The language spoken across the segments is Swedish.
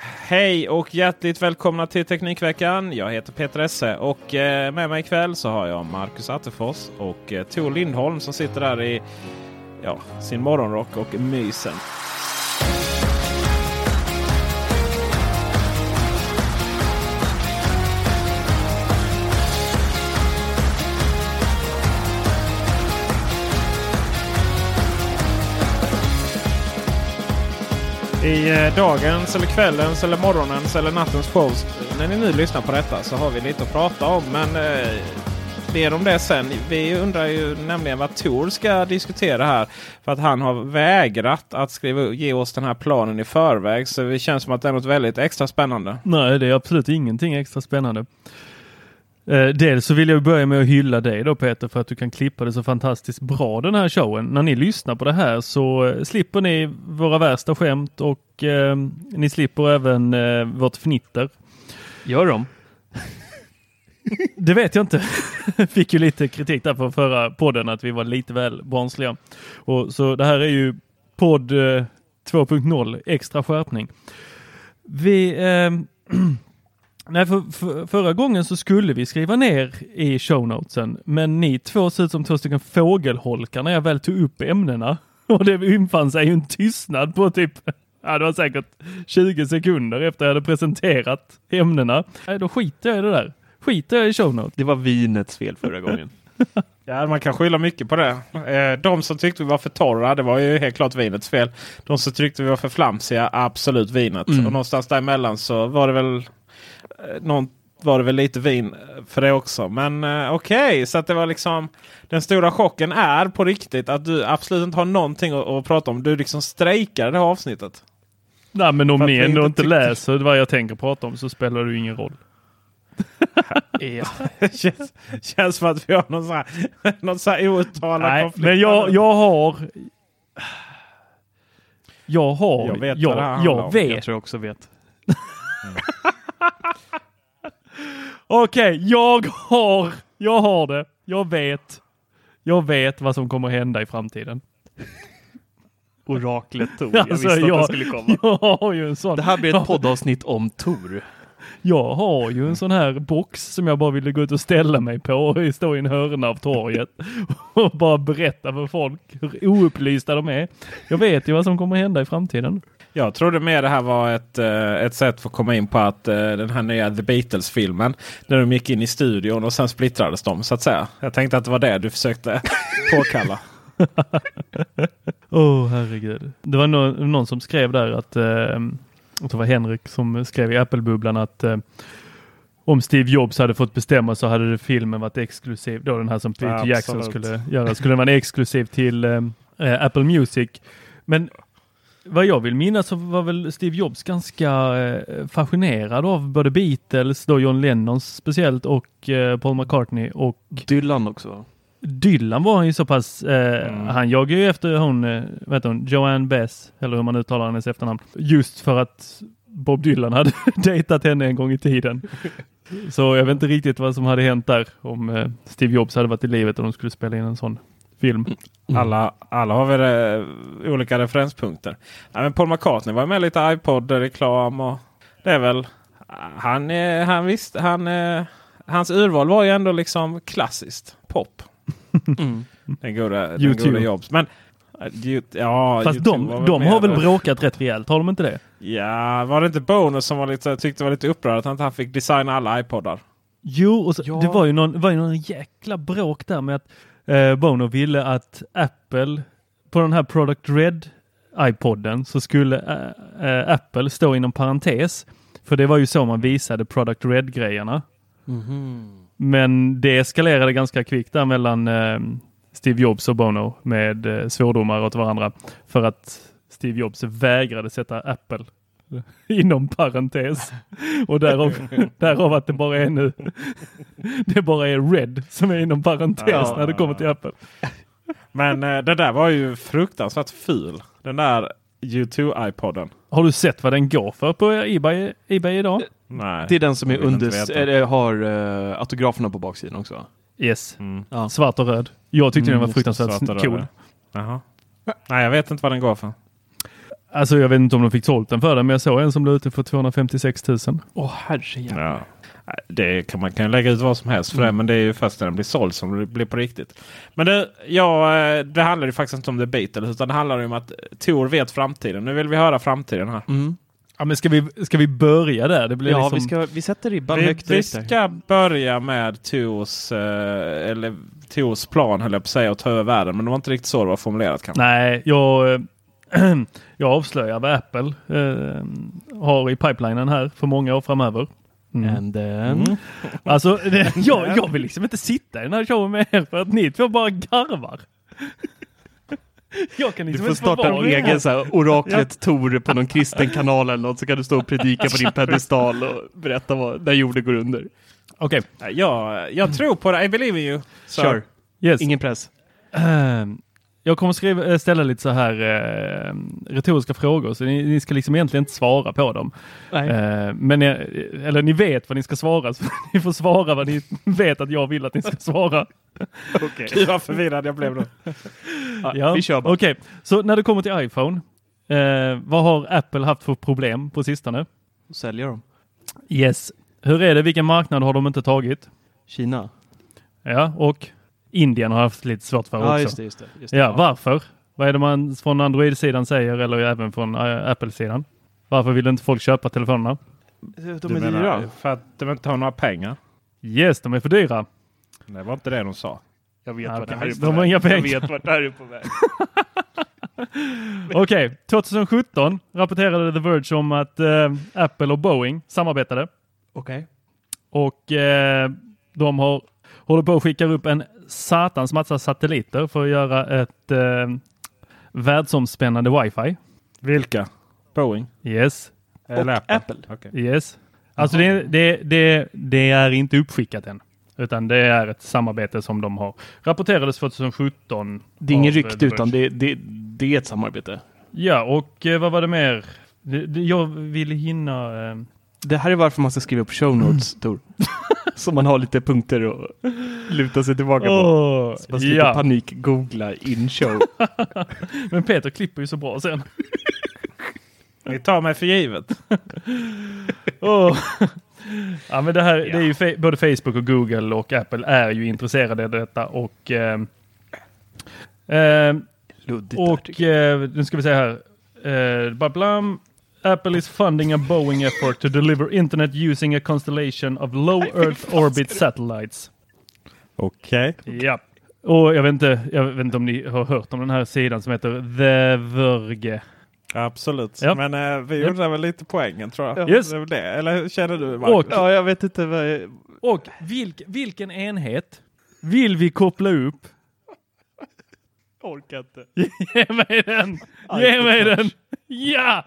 Hej och hjärtligt välkomna till Teknikveckan. Jag heter Peter Esse och eh, med mig ikväll så har jag Marcus Attefors och eh, Tor Lindholm som sitter där i ja, sin morgonrock och mysen. I eh, dagens, eller kvällens, eller morgonens eller nattens post när ni nu lyssnar på detta så har vi lite att prata om. Men eh, mer om det sen. Vi undrar ju nämligen vad Tor ska diskutera här. För att han har vägrat att skriva, ge oss den här planen i förväg. Så det känns som att det är något väldigt extra spännande. Nej, det är absolut ingenting extra spännande. Eh, dels så vill jag börja med att hylla dig då Peter för att du kan klippa det så fantastiskt bra den här showen. När ni lyssnar på det här så eh, slipper ni våra värsta skämt och eh, ni slipper även eh, vårt fnitter. Gör de? Det vet jag inte. Fick ju lite kritik där på förra podden att vi var lite väl barnsliga. Och, så det här är ju podd eh, 2.0 extra skärpning. Vi eh, Nej, för, för, förra gången så skulle vi skriva ner i shownotesen, men ni två ser ut som två stycken fågelholkar när jag väl tog upp ämnena. Och det infann sig ju en tystnad på typ, ja det var säkert 20 sekunder efter jag hade presenterat ämnena. Nej, då skiter jag i det där. Skiter jag i shownotes. Det var vinets fel förra gången. Ja, man kan skylla mycket på det. Eh, De som tyckte vi var för torra, det var ju helt klart vinets fel. De som tyckte vi var för flamsiga, absolut vinet. Mm. Och någonstans däremellan så var det väl någon, var det väl lite vin för det också. Men eh, okej, så att det var liksom den stora chocken är på riktigt att du absolut inte har någonting att, att prata om. Du liksom strejkar det här avsnittet. Nej, men om ni ändå inte inte tyckte- läser vad jag tänker prata om så spelar det ju ingen roll. Ja. känns, känns som att vi har någon sån här, någon sån här outtalad Nej, konflikt. men jag, jag har... Jag har... Jag vet jag, jag, om. vet. Jag tror jag också vet. Okej, jag har... Jag har det. Jag vet. Jag vet vad som kommer hända i framtiden. Oraklet Tor. Jag Alltså, visste att jag- det skulle komma. Jag har ju en sån... Det här blir ett poddavsnitt om Tor. Jag har ju en sån här box som jag bara ville gå ut och ställa mig på och stå i en hörna av torget och bara berätta för folk hur oupplysta de är. Jag vet ju vad som kommer hända i framtiden. Jag trodde mer det här var ett, eh, ett sätt för att komma in på att eh, den här nya The Beatles-filmen. När de gick in i studion och sen splittrades de så att säga. Jag tänkte att det var det du försökte påkalla. Åh oh, herregud. Det var någon, någon som skrev där att, eh, det var Henrik som skrev i Apple-bubblan att eh, om Steve Jobs hade fått bestämma så hade filmen varit exklusiv. Då den här som Peter Absolut. Jackson skulle göra. Skulle den vara exklusiv till eh, Apple Music. Men vad jag vill minnas så var väl Steve Jobs ganska eh, fascinerad av både Beatles, då John Lennon speciellt och eh, Paul McCartney och Dylan också. Dylan var han ju så pass, eh, Mm. han jagar ju efter hon, eh, heter hon, Joanne Bess, eller hur man uttalar hennes efternamn. Just för att Bob Dylan hade dejtat henne en gång i tiden. Så jag vet inte riktigt vad som hade hänt där om eh, Steve Jobs hade varit i livet och de skulle spela in en sån film. Alla, alla har väl eh, olika referenspunkter. Ja, men Paul McCartney var med lite iPod-reklam. och Det är väl... Han, han visste... Han, eh, hans urval var ju ändå liksom klassiskt. Pop. Mm. Den goda, den YouTube. goda Jobs. Men, eh, ju- ja, Fast YouTube de, de har väl bråkat rätt rejält, har de inte det? Ja, var det inte Bonus som var lite, tyckte var lite upprörd att han inte fick designa alla iPodar? Jo, och så, Ja. det var ju någon, var ju någon jäkla bråk där med att eh, Bono ville att Apple på den här Product Red iPoden så skulle eh, Apple stå inom parentes. För det var ju så man visade Product Red grejerna. Men det eskalerade ganska kvickt där mellan eh, Steve Jobs och Bono med eh, svordomar åt varandra. För att Steve Jobs vägrade sätta Apple inom parentes. Och därav, därav att det bara är nu. Det bara är Red som är inom parentes Ja. när det kommer till Apple. Men eh, det där var ju fruktansvärt ful. Den där U2-iPoden. Har du sett vad den går för på Ebay, eBay idag? Nej. Det är den som är under, eller, har uh, autograferna på baksidan också. Yes. Mm. Ja. Svart och röd. Jag tyckte den Mm, var just det, fruktansvärt cool. Jaha. Nej, jag vet inte vad den går för. Alltså jag vet inte om de fick sålt den för den, men jag såg en som låg ute för 256 000. Åh herrejävlar. Ja. Det kan man kan ju lägga ut vad som helst för det, men det är ju först när den blir såld som det blir på riktigt. Men det, ja, eh, det handlar ju faktiskt inte om The Beatles utan det handlar ju om att Tor vet framtiden. Nu vill vi höra framtiden här. Mm. Ja, men ska vi, ska vi börja där? Det blir Ja, liksom... vi, ska, vi sätter ribban Vi, högt vi där. ska börja med Tors, eh, eller Tors plan höll jag på att säga att ta över världen. Men det var inte riktigt så det var formulerat kanske. Nej, jag, eh, jag avslöjar vad Apple eh, har i pipelinen här för många år framöver. Mm. And then... Alltså, det, jag, jag vill liksom inte sitta i den här showen med er för att ni två bara garvar. Jag kan Du liksom får starta en egen så här, oraklet Tor på någon kristen kanal eller något så kan du stå och predika på din pedestal och berätta vad, när jorden går under. Okej, Nej, Jag, jag tror på det. I believe in you. Så- Kör. yes. Ingen press. Ehm, Jag kommer skriva, eh, ställa lite så här eh, retoriska frågor så ni, ni ska liksom egentligen inte svara på dem. Eh, men ni, eller ni vet vad ni ska svara så ni får svara vad ni vet att jag vill att ni ska svara. Gud vad förvirrad jag blev då. Ja, vi kör bara. Okej, så när det kommer till iPhone. Eh, vad har Apple haft för problem på sistone? Säljer dem. Yes. Hur är det? Vilken marknad har de inte tagit? Kina. Ja, och Indien har haft lite svårt för Ja, också. just det. Just det, just det. Ja, varför? Vad är det man från Android-sidan säger eller även från äh, Apple-sidan? Varför vill inte folk köpa telefonerna? De är dyra. för att de inte har några pengar? Yes, de är för dyra. Det var inte det de sa. Jag vet Ja, vart det här är på De har väg. inga Jag pengar. vet vart det här är på väg. Okej, 2017 rapporterade The Verge om att eh, Apple och Boeing samarbetade Okej. och eh, de har håller på att skicka upp en satans massa satelliter för att göra ett eh, världsomspännande wifi. Vilka? Boeing? Yes, Eller Apple? Apple. Okej. yes. Alltså det, det, det, det är inte uppskickat än. Utan det är ett samarbete som de har rapporterades 2017. Det är ingen eh, rykte utan det, det, det är ett samarbete. Ja, och eh, vad var det mer? Jag ville hinna... Eh, Det här är varför man ska skriva på show notes, Tor. Så man har lite punkter att luta sig tillbaka på. Åh, Så man slipper ja. panik-googla in show. Men Peter klipper ju så bra sen. Ni tar mig för givet. Åh. Ja, men det här, det är ju fe- både Facebook och Google och Apple är ju intresserade av detta och ehm, ehm, Luddigt där, och eh, nu ska vi se här. Bablam. Apple is funding a Boeing effort to deliver internet using a constellation of low Earth orbit satellites. Okej. Ja. Och jag vet, inte, jag vet inte om ni har hört om den här sidan som heter The Verge. Absolut. Ja. Men eh, vi Ja. undrar väl lite poängen tror jag. Yes. Det det. Eller känner du Marcus? Och, Ja, jag vet inte vad jag... och vilk, vilken enhet vill vi koppla upp? orkar inte. Ge mig den! Ge mig den! Ja!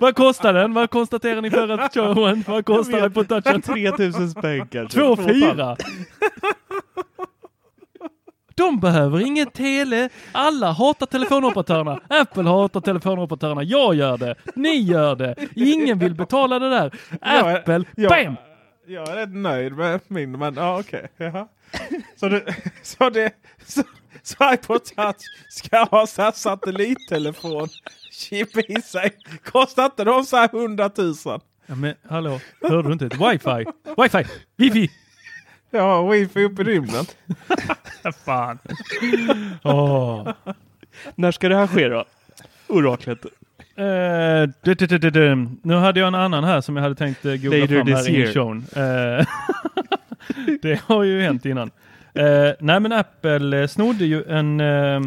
Vad kostar den? Vad konstaterar ni förra showen? Vad kostar den på touchen? 3000 spänn kanske. Två fyra. De behöver inget tele. Alla hatar telefonoperatörerna. Apple hatar telefonoperatörerna. Jag gör det. Ni gör det. Ingen vill betala det där. Jag är- Apple, jag- bam! Jag är rätt nöjd med min, men ja okej. Jaha. Så, det, så, det, så, så iPod Touch ska ha så här satellittelefon chip i sig. Kostar inte de så här 100 000? Ja, men hallå, hörde du inte? Wifi, wifi, wifi. Ja, wifi upp i rymden. Fan. Åh. När ska det här ske då? Oraklet. Eh, du, du, du, du, du. Nu hade jag en annan här som jag hade tänkt eh, googla Later fram här i showen. Eh, det har ju hänt innan. Eh, nej men Apple eh, snodde ju en, eh,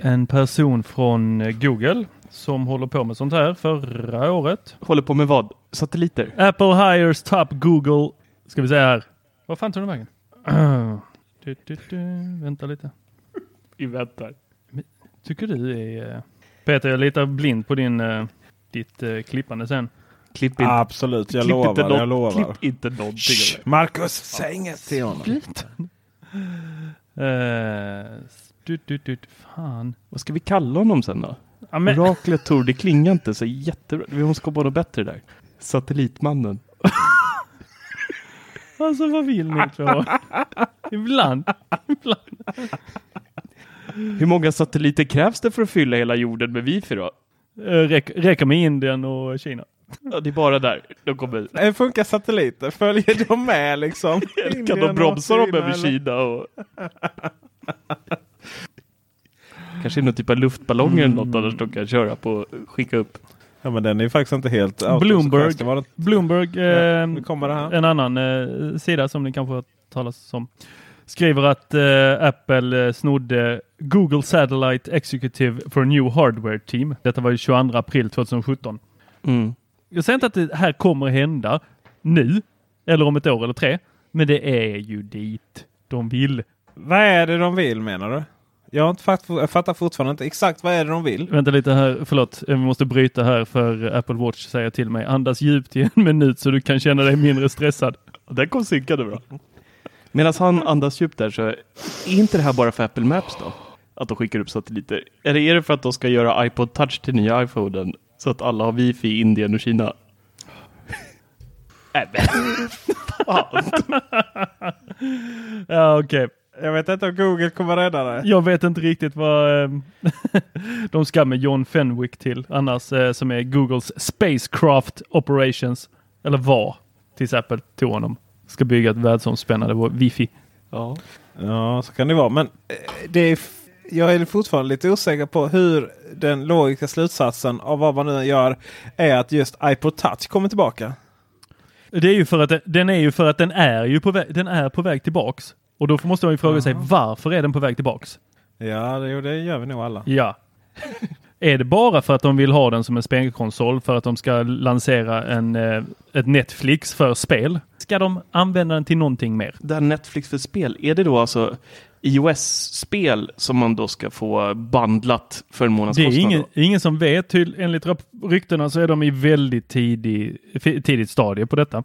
en person från eh, Google som håller på med sånt här förra året. Håller på med vad? Satelliter? Apple hires top Google. Ska vi säga här. Vad fan tog den vägen? du, du, du. Vänta lite. Vi väntar. Tycker du är... eh, Peter, jag litar blind på din, ditt klippande sen. Klipp inte. Absolut, jag klipp inte lovar. något- Jag lovar. Klipp inte någonting. Shh, Marcus, säg inget till honom. Eh, du, du, du, fan. Vad ska vi kalla honom sen då? Ja, men, Oraklet Tor, det klingar inte så jättebra. Vi måste komma på något bättre där. Satellitmannen. alltså vad vill ni två? Ibland. Ibland. Hur många satelliter krävs det för att fylla hela jorden med wifi då? Eh, räck, räcker med Indien och Kina. Ja, det är bara där de kommer. Hur funkar satelliter? Följer de med liksom? Kan de bromsa dem över eller? Kina? Och... Kanske någon typ av luftballonger eller något annars de kan köra på skicka upp. Ja men den är faktiskt inte helt. Bloomberg. Det Bloomberg, Ja, eh, här. en annan eh, sida som ni kanske har talas om, skriver att eh, Apple eh, snodde Google Satellite Executive for New Hardware Team. Detta var ju 22 april 2017. Mm. Jag säger inte att det här kommer hända nu eller om ett år eller tre, men det är ju dit de vill. Vad är det de vill menar du? Jag, har inte fatt, jag fattar fortfarande inte exakt vad är det de vill. Vänta lite här, förlåt, vi måste bryta här för Apple Watch säger till mig andas djupt i en minut så du kan känna dig mindre stressad. Den kom synkade bra. Medan han andas djupt där så är inte det här bara för Apple Maps då? Att de skickar upp satelliter? Eller är det för att de ska göra iPod Touch till nya iPhonen? Så att alla har wifi i Indien och Kina? Nej men. Fan. Ja, okej. Jag vet inte om Google kommer rädda det. Jag vet inte riktigt vad eh, de ska med John Fenwick till annars eh, som är Googles Spacecraft Operations. Eller var tills Apple tog honom. Ska bygga ett världsomspännande wifi. Ja. Ja, så kan det vara. Men eh, det är, jag är fortfarande lite osäker på hur den logiska slutsatsen av vad man nu gör är att just iPod Touch kommer tillbaka. Det är ju för att den- den är ju för att den är ju på väg, den är på väg tillbaks. Och då måste man ju fråga sig varför är den på väg tillbaks? Ja, det, det gör vi nog alla. Ja. är det bara för att de vill ha den som en spelkonsol för att de ska lansera en, eh, ett Netflix för spel? Ska de använda den till någonting mer? Det här Netflix för spel, är det då alltså iOS-spel som man då ska få bandlat för en Det månadskostnad? är ingen, ingen som vet. Till, enligt ryktena så är de i väldigt tidig, tidigt stadie på detta.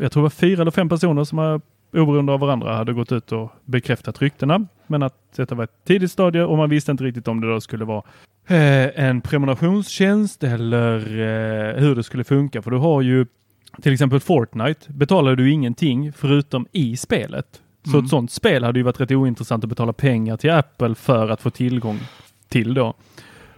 Jag tror det var fyra eller fem personer som har oberoende av varandra hade gått ut och bekräftat ryktena. Men att detta var ett tidigt stadie och man visste inte riktigt om det då skulle vara eh, en prenumerationstjänst eller eh, hur det skulle funka. För du har ju till exempel Fortnite betalar du ingenting förutom i spelet. Så ett sånt spel hade ju varit rätt ointressant att betala pengar till Apple för att få tillgång till då.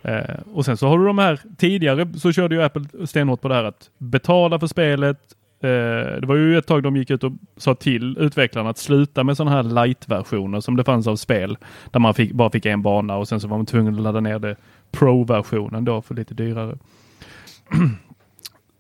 Eh, och sen så har du de här tidigare så körde ju Apple stenhårt på det här att betala för spelet. Eh, det var ju ett tag de gick ut och sa till utvecklarna att sluta med sådana här light-versioner som det fanns av spel. Där man fick, bara fick en bana och sen så var man tvungen att ladda ner det Pro-versionen då för lite dyrare.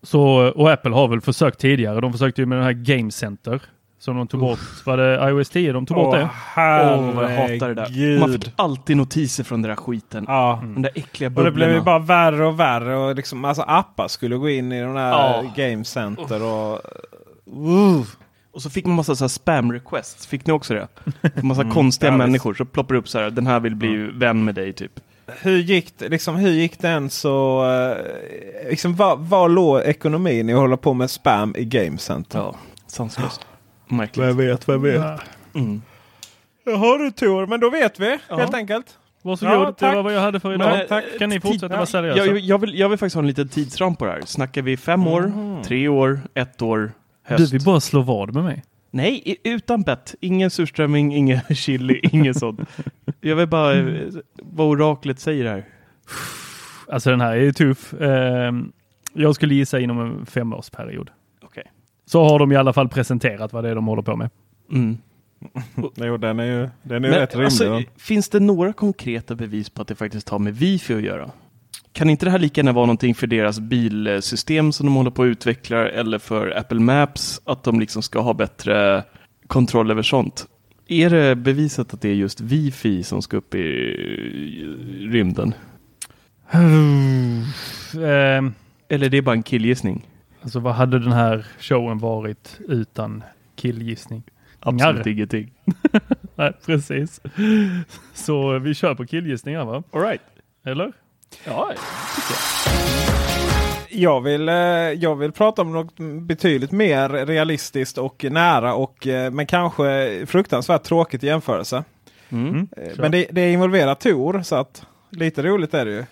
Så, och Apple har väl försökt tidigare. De försökte ju med den här Game Center som de tog bort. Var det iOS 10 de tog bort det? Åh, vad jag hatar det där. herregud. Man fick alltid notiser från den där skiten. Ja. De där äckliga Och det blev ju bubblorna. bara värre och värre. Och liksom, alltså appar skulle gå in i de där Ja. Game Center. Och, uh. Och så fick man massa så här spam requests. Fick ni också det? Massa konstiga ja, människor. Så ploppar det upp så här. Den här vill bli vän med dig typ. hur gick det, liksom, hur gick den så... eh, liksom, var, var låg ekonomin i att hålla på med spam i Game Center? Ja, sanslöst. Märkligt. Vem vet, vem vet. Mm. Jaha du Tor, men då vet vi Ja. helt enkelt. Varsågod, Ja, det tack. var vad jag hade för idag. Men, tack. Kan ni fortsätta vara seriösa? Jag, jag, vill, jag vill faktiskt ha en liten tidsram på det här. Snackar vi fem år, Mhm. tre år, ett år, Du höst? vill bara slå vad med mig. Nej, utan bett. Ingen surströmming, ingen chili, inget sånt. Jag vill bara eh, vad oraklet säger här. Alltså den här är ju tuff. Ehm, jag skulle gissa inom en femårsperiod. Så har de i alla fall presenterat vad det är de håller på med. Mm. Jo, den är ju, den är ju Men, rätt rimlig. alltså, finns det några konkreta bevis på att det faktiskt har med Wifi att göra? Kan inte det här lika gärna vara någonting för deras bilsystem som de håller på att utveckla eller för Apple Maps, att de liksom ska ha bättre kontroll över sånt? Är det bevisat att det är just Wifi som ska upp i rymden? Ehm, Eller är det bara en killgissning? Alltså vad hade den här showen varit utan killgissning? Absolut ingenting. Nej, precis. Så vi kör på killgissningar va? All right. Eller? Ja, Jag vill, eh, jag vill prata om något betydligt mer realistiskt och nära och eh, men kanske fruktansvärt tråkigt i jämförelse. mm. Eh, Men det, det involverar Tor så att lite roligt är det ju.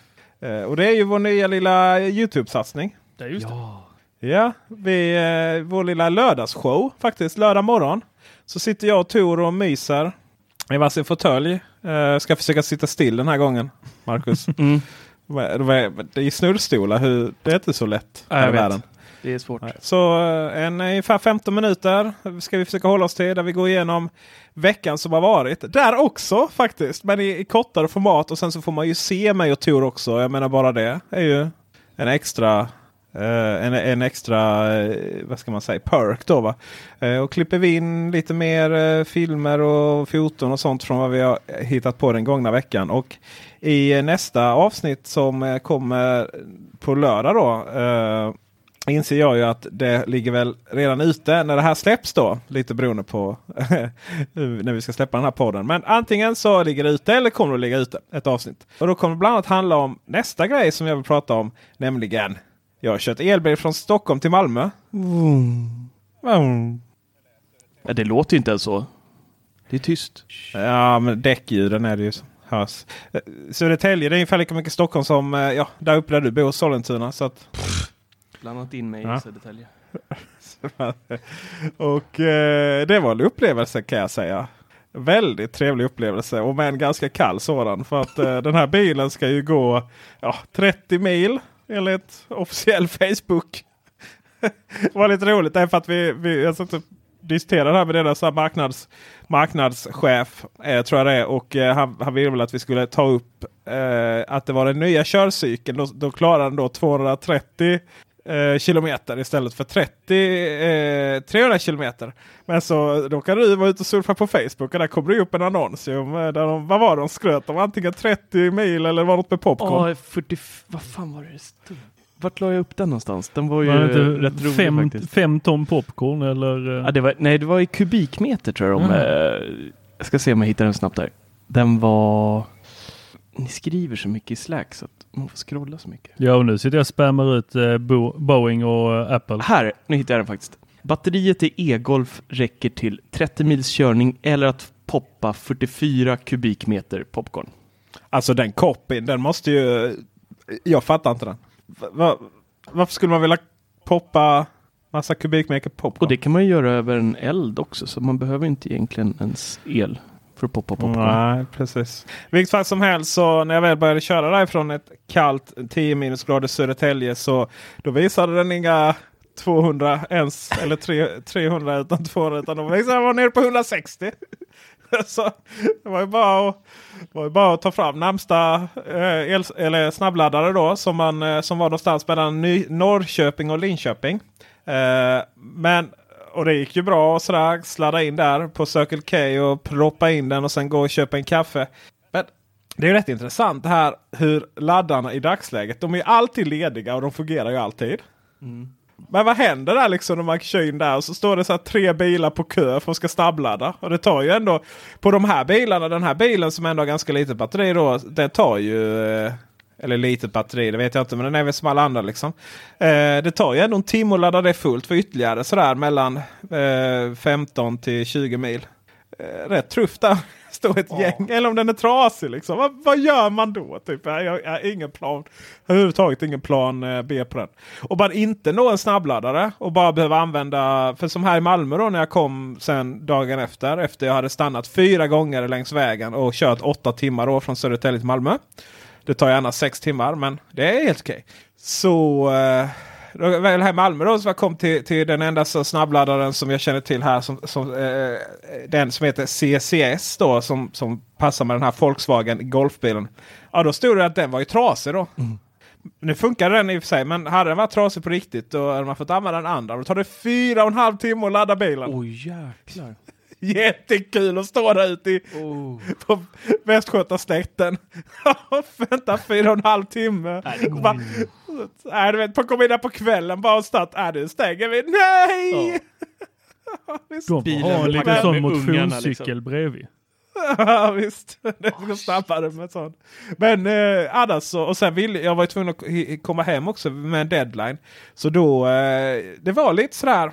Och det är ju vår nya lilla Youtube-satsning. Det är just det. Ja, vi, eh, vår lilla lördagsshow faktiskt. Lördag morgon. Så sitter jag och Tor och myser i varsin fåtölj. Eh, ska försöka sitta still den här gången, Marcus. Mm. Det är snurrstolar. Hur, det är inte så lätt Ja, jag världen. Det är svårt. Så eh, en ungefär 15 minuter ska vi försöka hålla oss till. Där vi går igenom veckan som har varit. Där också faktiskt. Men i, i kortare format. Och sen så får man ju se mig och Tor också. Jag menar bara det är ju en extra Eh, en, en extra, eh, vad ska man säga, perk då va. Eh, och klipper vi in lite mer filmer och foton och sånt från vad vi har hittat på den gångna veckan. Och i nästa avsnitt som kommer på lördag då. Inser jag ju att det ligger väl redan ute när det här släpps då. Lite beroende på när vi ska släppa den här podden. Men antingen så ligger det ute eller kommer det att ligga ute ett avsnitt. Och då kommer det bland annat handla om nästa grej som jag vill prata om. Nämligen jag har kört elbil från Stockholm till Malmö. Mm. Ja, det låter ju inte ens så. Det är tyst. Ja men däckljuden är det ju hörs. Eh, Södertälje det är ungefär lika mycket Stockholm som eh, ja, där uppe där du bor, Sollentuna. Så att, Blandat in mig Ja. i Södertälje. och eh, det var en upplevelse kan jag säga. Väldigt trevlig upplevelse och med en ganska kall sådan. För att eh, den här bilen ska ju gå ja, 30 mil enligt officiell Facebook. det var lite roligt därför att vi, vi jag satt och diskuterade det här med deras marknads, marknadschef. Eh, tror jag det är. Och eh, han, han ville väl att vi skulle ta upp eh, att det var den nya körcykeln. Då, då klarade den då 230 eh, kilometer istället för 30, eh, 300 kilometer. Men så då kan du vara ute och surfa på Facebook och där kommer det upp en annons. om, eh, Där de, vad var det de skröt om? Antingen 30 mil eller var något med popcorn. Ja, 40... Vad fan var det stod? Vart la jag upp den någonstans? Den var ju Var rätt rolig fem, faktiskt. fem ton popcorn eller? eh, Ja, det var, nej, det var i kubikmeter tror jag. Om, Mm. eh, jag ska se om jag hittar den snabbt där. Den var... Ni skriver så mycket i Slack så att man får scrolla så mycket. Ja, och nu sitter jag och spammar ut eh, Bo Boeing och eh, Apple. Här, nu hittar jag den faktiskt. Batteriet i e-golf räcker till 30 mils körning eller att poppa 44 kubikmeter popcorn. Alltså den copyn, den måste ju... Jag fattar inte den. Va, va, varför skulle man vilja poppa massa kubikmeter popcorn? Och det kan man ju göra över en eld också så man behöver inte egentligen ens el för. Nej, precis. Vilket fall som helst så när jag väl började köra därifrån ett kallt 10 minusgrader Södertälje så då visade den inga 200 ens eller 300 utan 200 utan de visade den var nere på 160. så det var ju bara att, var ju bara att ta fram närmsta eh, el, eller snabbladdare då som, man, eh, som var någonstans mellan Ny, Norrköping och Linköping. Eh, men och det gick ju bra och sådär. Sladda in där på Circle K och proppa in den och sen gå och köpa en kaffe. Men det är rätt intressant det här hur laddarna i dagsläget. De är alltid lediga och de fungerar ju alltid. Men vad händer där liksom när man kör in där och så står det så tre bilar på kö för att ska snabbladda. Och det tar ju ändå på de här bilarna, den här bilen som ändå har ganska litet batteri då. Det tar ju eh, eller litet batteri, det vet jag inte. Men den är väl som alla andra liksom. Eh, det tar ju ändå en timme att ladda det fullt för ytterligare sådär mellan eh, 15 till 20 mil. Eh, rätt tufft där. Står ett Ja. gäng. Eller om den är trasig liksom. Vad, vad gör man då? Typ? Jag, jag, jag har ingen plan. Överhuvudtaget ingen plan eh, B på den. Och bara inte nå en snabbladdare och bara behöva använda. För som här i Malmö då när jag kom sen dagen efter. Efter jag hade stannat fyra gånger längs vägen och kört åtta timmar då från Södertälje till Malmö. Det tar gärna sex timmar men det är helt okej. Så eh, väl här i Malmö då så jag kom till, till den enda så snabbladdaren som jag känner till här. Som, som, eh, den som heter CCS då som, som passar med den här Volkswagen Golfbilen. Ja då stod det att den var ju trasig då. Nu funkar den i och för sig men hade den varit trasig på riktigt då hade man fått använda den andra. Då tar det fyra och en halv timme att ladda bilen. Oj jäklar. Jättekul att stå där ute i, Oh. på Västgötaslätten. Vänta fyra och en halv timme. Nej, det går Bara- inte. Nej, du vet, på kom in där på kvällen bara och start. Äh, nu stänger vi. Nej! Visst. De får Bilen ha en liten sån ungarna, motionscykel liksom. bredvid. Ja visst, det går snabbare med sånt. Men eh, annars så, och sen ville jag var ju tvungen att komma hem också med en deadline. Så då, eh, det var lite sådär.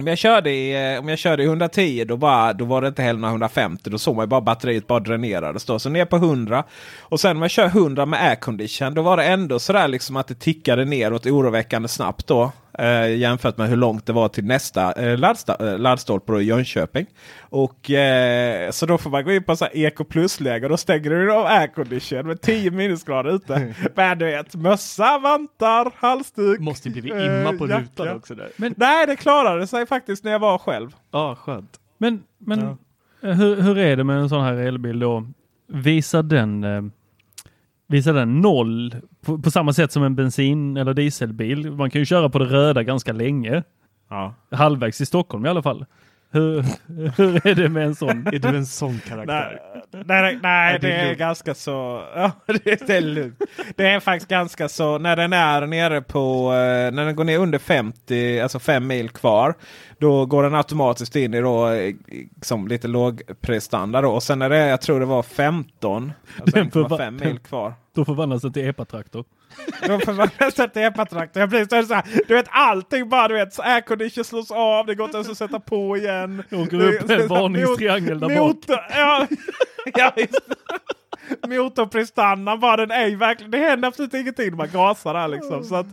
Om jag körde i, eh, om jag körde i 110 då, bara, då var det inte heller några 150. Då såg man ju bara batteriet bara dränerades. Då. Så ner på 100. Och sen om jag kör 100 med aircondition då var det ändå sådär liksom att det tickade neråt oroväckande snabbt då. Eh, jämfört med hur långt det var till nästa eh, laddsta, eh, laddstolpe i Jönköping. Och eh, så då får man gå in på så här Eco Plus-läge och då stänger du av aircondition med 10 minusgrader ute. Men du vet, mössa, vantar, halsduk. Måste blivit eh, imma på jacka. rutan också där. Nej, det klarade sig faktiskt när jag var själv. Ja, skönt. Men, men eh, hur, hur är det med en sån här elbil då? Visar den, eh, visar den noll på, på samma sätt som en bensin eller dieselbil? Man kan ju köra på det röda ganska länge. Ja. Halvvägs i Stockholm i alla fall. Hur, hur är det med en sån? Är du en sån karaktär? nej, nej, nej det är det är lugnt. ganska så. Ja, det är lugnt. Det är faktiskt ganska så när den är nere på eh, när den går ner under 50, alltså 5 mil kvar. Då går den automatiskt in i då, eh, som lite lågprestanda. Då. Och sen när det jag tror det var 15, alltså Den får 1,5 va- mil kvar. Då förvandlas det till epatraktor. Då får man sätta epatraktor. Jag blir så så här, du vet allting bara du vet. Aircondition slås av, det går inte ens att sätta på igen. Åker Det- upp en varningstriangel där bak. Ja, ja. Motorprestandan bara den är verkligen. Det händer absolut ingenting när man gasar där liksom. Så att,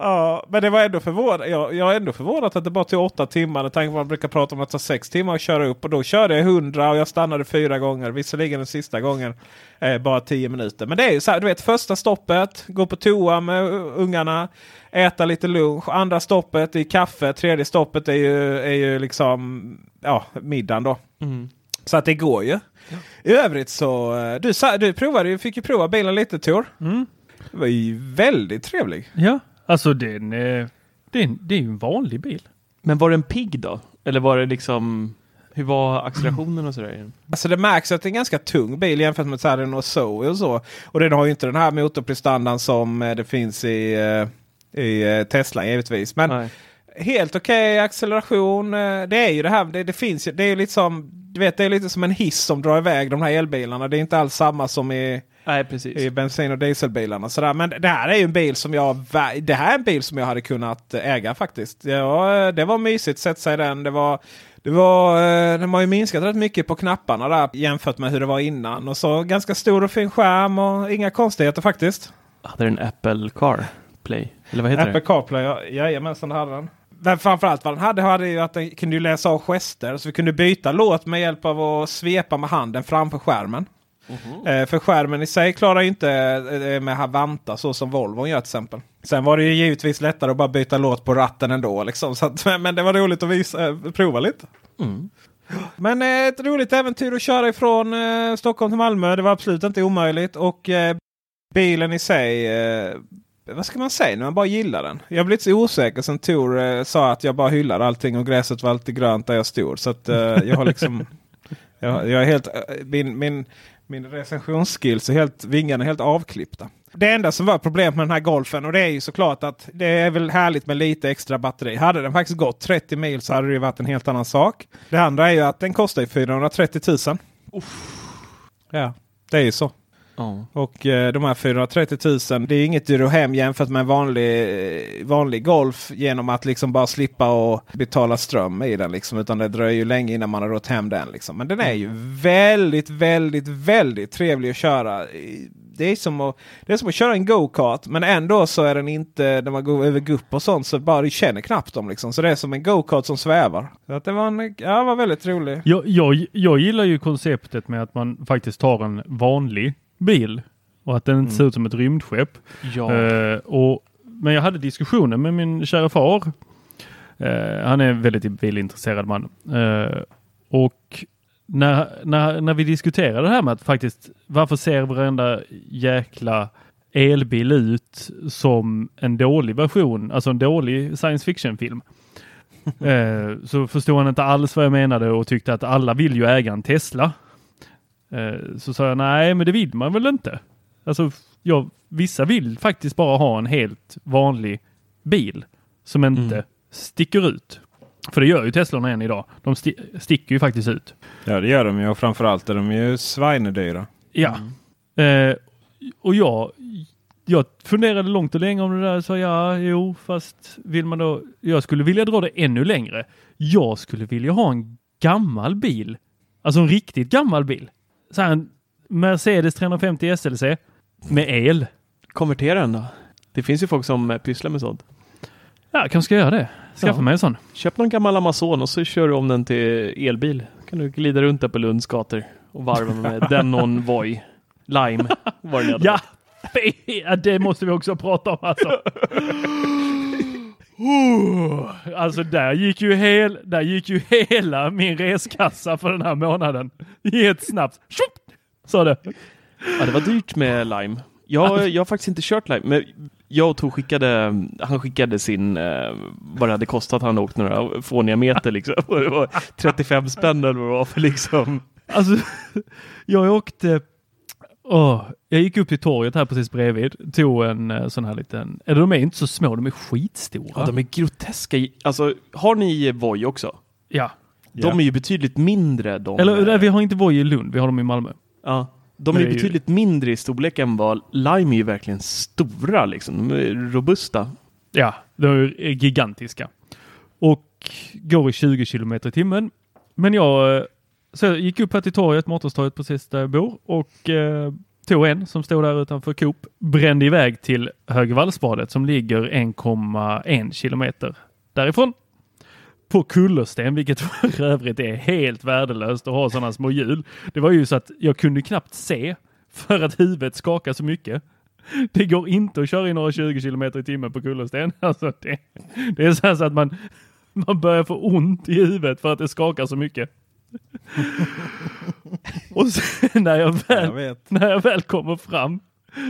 ja, men det var ändå förvånad. Jag, jag är ändå förvånad att det bara tog åtta timmar. Med tanke på att man brukar prata om att tar sex timmar att köra upp. Och då körde jag 100 och jag stannade fyra gånger. Visserligen den sista gången eh, bara 10 minuter. Men det är ju så här, du vet första stoppet, gå på toa med ungarna, äta lite lunch. Andra stoppet är kaffe. Tredje stoppet är ju, är ju liksom ja, middagen då. Så att det går ju. I övrigt så, eh, du, du provade ju, fick ju prova bilen lite Tor. Mm. Det var ju väldigt trevlig. Ja, alltså den, eh, det, är en- det är ju en vanlig bil. Men var den pigg då? Eller var det liksom... Hur var accelerationen och sådär? Alltså det märks att det är en ganska tung bil jämfört med så här en Zoe och så. Och den har ju inte den här motorprestandan som eh, det finns i, eh, i eh, Tesla givetvis. Men Nej. helt okej acceleration. eh, Det är ju det här. Det, det finns ju. Det är ju lite som. Du vet, det är lite som en hiss som drar iväg de här elbilarna. Det är inte alls samma som i, Nej, precis. i bensin och dieselbilarna. Sådär. Men det här är ju en bil som jag Det här är en bil som jag hade kunnat äga faktiskt. Ja, det var mysigt att sätta sig i den. Det var, det var, eh, den har ju minskat rätt mycket på knapparna där jämfört med hur det var innan. Och så ganska stor och fin skärm och inga konstigheter faktiskt. Hade den Apple Car Play? Eller vad heter Apple det? CarPlay, ja, jajamensan det hade den. Men framförallt vad den hade hade ju att den kunde läsa av gester. Så vi kunde byta låt med hjälp av att svepa med handen framför skärmen. Eh, för skärmen i sig klarar ju inte eh, med Havanta så som Volvo gör till exempel. Sen var det ju givetvis lättare att bara byta låt på ratten ändå. Liksom. Så att, men det var roligt att visa, eh, prova lite. Men eh, ett roligt äventyr att köra ifrån Stockholm till Malmö. Det var absolut inte omöjligt. Och bilen i sig. Vad ska man säga när man bara gillar den? Jag blev lite så osäker sen Tor eh, sa att jag bara hyllar allting och gräset var alltid grönt där jag stod. Så att, eh, jag har liksom Jag, jag är helt, min, min, min recensionsskills är helt, vingarna är helt avklippta. Det enda som var problemet med den här golfen och det är ju såklart att det är väl härligt med lite extra batteri. Hade den faktiskt gått 30 mil så hade det varit en helt annan sak. Det andra är ju att den kostar 430 000. Ja, det är ju så. Och eh, de här 430 000 det är inget du hem jämfört med en vanlig, vanlig Golf genom att liksom bara slippa och betala ström i den. Liksom, utan det dröjer ju länge innan man har rått hem den. Liksom. Men den är ju väldigt, väldigt, väldigt trevlig att köra. Det är som att, det är som att köra en go-kart men ändå så är den inte, när man går över gupp och sånt så bara du känner knappt dem. Liksom. Så det är som en go-kart som svävar. Så att det var, en, ja, var väldigt rolig. Jag, jag, jag gillar ju konceptet med att man faktiskt tar en vanlig bil och att den inte ser ut som ett rymdskepp. Ja. Eh, och, men jag hade diskussioner med min kära far. Eh, han är en väldigt bilintresserad man. Eh, och när, när, när vi diskuterade det här med att faktiskt varför ser varenda jäkla elbil ut som en dålig version, alltså en dålig science fiction film. eh, så förstod han inte alls vad jag menade och tyckte att alla vill ju äga en Tesla. Eh, så sa jag nej, men det vill man väl inte. Alltså, ja, vissa vill faktiskt bara ha en helt vanlig bil som inte Mm. sticker ut. För det gör ju Teslorna än idag. De sti- sticker ju faktiskt ut. Ja det gör de ju och framförallt är de ju svinedyra. Ja. Eh, och jag, jag funderade långt och länge om det där. Så ja, jo, fast vill man då. Jag skulle vilja dra det ännu längre. Jag skulle vilja ha en gammal bil. Alltså en riktigt gammal bil. Så här en Mercedes 350 SLC med el. Konvertera den då. Det finns ju folk som eh, pysslar med sånt. Ja, kanske ska göra det. Skaffa Ja. mig en sån. Köp någon gammal Amazon och så kör du om den till elbil. kan du glida runt där på Lunds gator och varva med den en Voi. Lime var fall. ja, det måste vi också prata om alltså. Oh, Alltså där gick, ju hel, där gick ju hela min reskassa för den här månaden i ett snabbt. Tjopp! Sa det. Ja, det var dyrt med Lime. Jag, jag har faktiskt inte kört Lime, men jag och Tor skickade, han skickade sin, eh, vad det hade kostat, han åkt några fåniga meter liksom. Det var 35 spänn eller vad det var för liksom. Alltså, jag åkte... Åh, jag gick upp till torget här precis bredvid. Tog en eh, sån här liten... Eller de är inte så små, de är skitstora. Ja, de är groteska. Alltså, har ni Voi också? ja. De är ju betydligt mindre de. Eller eh, nej, vi har inte Voi i Lund, vi har dem i Malmö. Ja. De är är ju- betydligt mindre i storlek än vad Lime är ju verkligen stora liksom. De är robusta. Ja, de är gigantiska. Och går i 20 kilometer i timmen. Men jag, eh, så jag gick upp här till torget, Mårtenstorget precis där jag bor och eh, tog en som stod där utanför Coop. Brände iväg till Högvallsbadet som ligger 1,1 kilometer därifrån. På kullersten, vilket för övrigt är helt värdelöst att ha sådana små hjul. Det var ju så att jag kunde knappt se för att huvudet skakar så mycket. Det går inte att köra i några 20 kilometer i timmen på kullersten. Alltså det, det är så, här så att man, man börjar få ont i huvudet för att det skakar så mycket. Och sen när jag väl, Jag vet. när jag väl kommer fram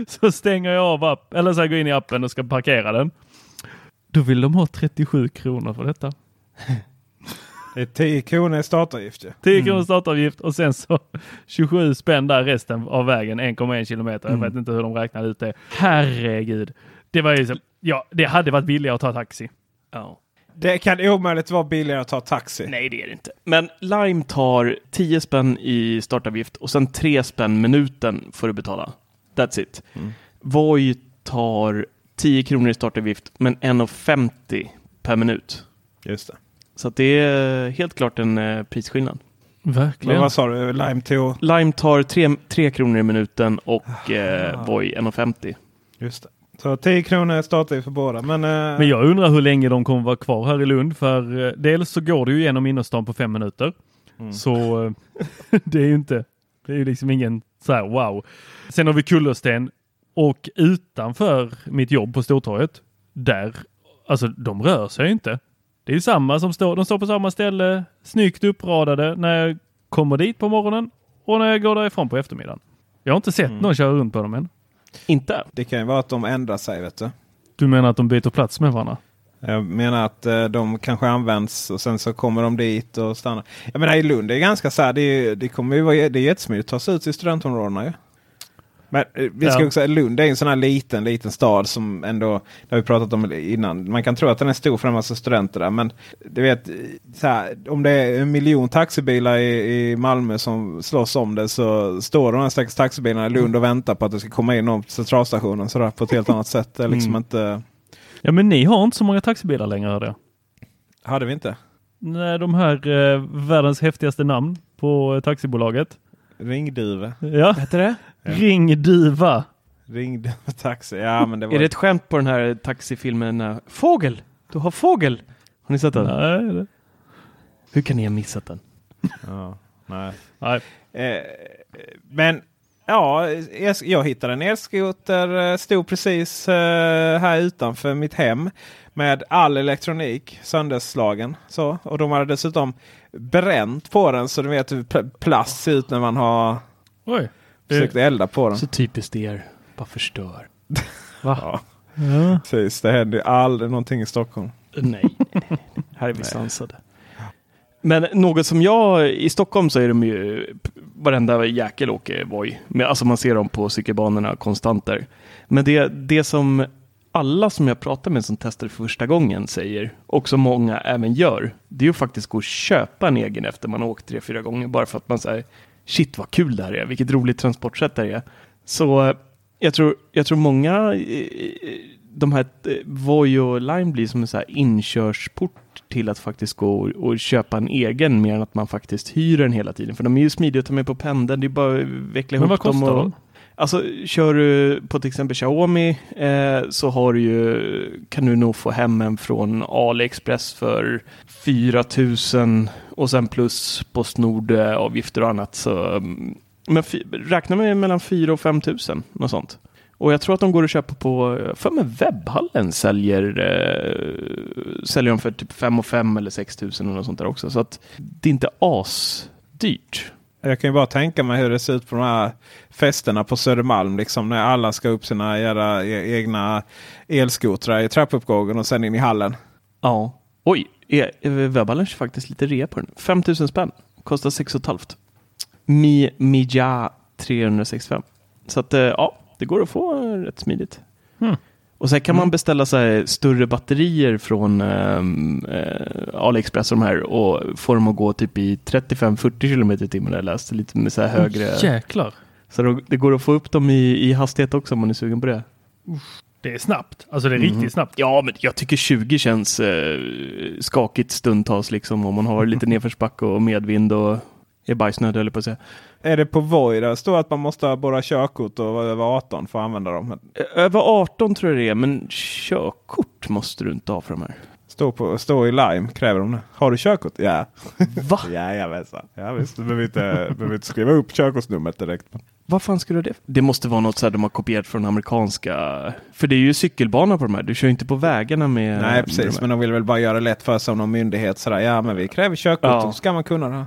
så stänger jag av app, eller så jag går in i appen och ska parkera den. Då vill de ha 37 kronor för detta. Det är 10 kronor i startavgift ju. 10 kronor startavgift och sen så 27 spänn där resten av vägen 1,1 kilometer. Jag vet inte hur de räknar ut det. Herregud. Det var ju så, ja, det hade varit billigare att ta taxi. Ja. Det kan omöjligt vara billigare att ta taxi. Nej, det är det inte. Men Lime tar 10 spänn i startavgift och sen 3 spänn minuten får du betala. That's it. Voi tar 10 kronor i startavgift men 1,50 per minut. Just det. Så att det är helt klart en eh, prisskillnad. Men Verkligen. vad sa du? Lime tog... Lime tar 3, 3 kronor i minuten och eh, Voi 1,50. Just det. Så 10 kronor startavgift för båda. Men, eh, Men jag undrar hur länge de kommer vara kvar här i Lund. För eh, dels så går det ju genom innerstan på fem minuter. Så eh, det är ju inte, det är ju liksom ingen så här wow. Sen har vi Kullersten och utanför mitt jobb på Stortorget, där, alltså de rör sig inte. Det är ju samma som står, de står på samma ställe, snyggt uppradade när jag kommer dit på morgonen och när jag går därifrån på eftermiddagen. Jag har inte sett någon köra runt på dem än. Inte? Det kan ju vara att de ändrar sig vet du. Du menar att de byter plats med varandra? Jag menar att eh, de kanske används och sen så kommer de dit och stannar. Jag menar i Lund det är ganska så här. Det, är, det kommer ju vara det är jättesmidigt att ta sig ut till studentområdena ju. Men eh, vi ska Ja. också säga Lund är en sån här liten, liten stad som ändå, det har vi pratat om innan. Man kan tro att den är stor för en massa studenter där. Men du vet, så här, om det är en miljon taxibilar i, i Malmö som slåss om det så står de här stackars taxibilarna i Lund och väntar på att det ska komma in någon på centralstationen sådär, på ett helt annat sätt. Det är liksom Mm. inte, Ja, men ni har inte så många taxibilar längre hörde jag. hade vi inte. Nej, de här eh, världens häftigaste namn på eh, taxibolaget. Ringduve. Ja, Heter det? Ring Duva. Ringduve taxi. Ja, men det var... Är det ett skämt på den här taxifilmen eh, Fågel? Du har fågel! Har ni sett den? Nej, det- Hur kan ni ha missat den? Ja, nej. nej. Eh, men ja, jag hittade en elskoter. eh, Stod precis eh, här utanför mitt hem. Med all elektronik sönderslagen. Så. Och de hade dessutom bränt på den. Så du vet hur pl- plast ser ut när man har Oj. Försökt elda på den. Så typiskt er. Bara förstör. Ja, Ja. precis. Det händer ju aldrig någonting i Stockholm. Nej, nej, nej. här är vi sansade. Men något som jag, i Stockholm så är de ju, varenda jäkel åker Voi. Alltså man ser dem på cykelbanorna konstant där. Men det, det som alla som jag pratar med som testar för första gången säger, och som många även gör, det är ju faktiskt gå och köpa en egen efter man har åkt tre, fyra gånger. Bara för att man säger, shit vad kul det här är, vilket roligt transportsätt det här är. Så eh, jag tror, jag tror många, eh, de här eh, Voi och Lime blir som en så här inkörsport till att faktiskt gå och, och köpa en egen mer än att man faktiskt hyr den hela tiden. För de är ju smidiga att ta med på pendeln, det är bara att veckla Men ihop vad kostar dem. Och, de? Alltså kör du på till exempel Xiaomi eh, så har du ju, kan du nog få hem en från AliExpress för 4000 och sen plus Postnord-avgifter och annat. Så, mm, men räkna med mellan 4 och 5000, något sånt. Och jag tror att de går att köpa på, för mig webbhallen säljer, eh, säljer de för typ 5 och 5 eller 6000 eller något sånt där också. Så att det är inte asdyrt. Jag kan ju bara tänka mig hur det ser ut på de här festerna på Södermalm. Liksom, när alla ska upp sina jävla e- egna elskotrar i trappuppgången och sen in i hallen. Ja. Oj, är, är webbhallen kör faktiskt lite rea på den. 5000 spänn. Kostar 6 500. Mi Mija 365. Så att eh, ja, det går att få eh, rätt smidigt. Hmm. Och sen kan man beställa så större batterier från ehm, eh, AliExpress och de här och få dem att gå typ i 35-40 km i timmen. Jag läste lite med så här högre. Jäklar. Så det- det går att få upp dem i, i hastighet också om man är sugen på det. Det är snabbt. Alltså det är Mhm. riktigt snabbt. Ja, men jag tycker 20 känns eh, skakigt stundtals liksom om man har lite nedförsbacke och medvind och är bajsnödig eller på att säga. Är det på Voi där det står att man måste ha båda körkort och vara över 18 för att använda dem? Över 18 tror jag det är, men körkort måste du inte ha för de här. Stå, på, stå i Lime kräver de det. Har du körkort? Ja. Va? ja, jag vet. så. Ja, visst. Du behöver inte, behöver inte skriva upp körkortsnumret direkt. Vad fan skulle det Det måste vara något så här de har kopierat från amerikanska. För det är ju cykelbana på de här. Du kör inte på vägarna med. Nej, med precis. de här. Men de vill väl bara göra det lätt för sig om någon myndighet. Sådär. Ja, men vi kräver körkort. Ja. Då ska man kunna det.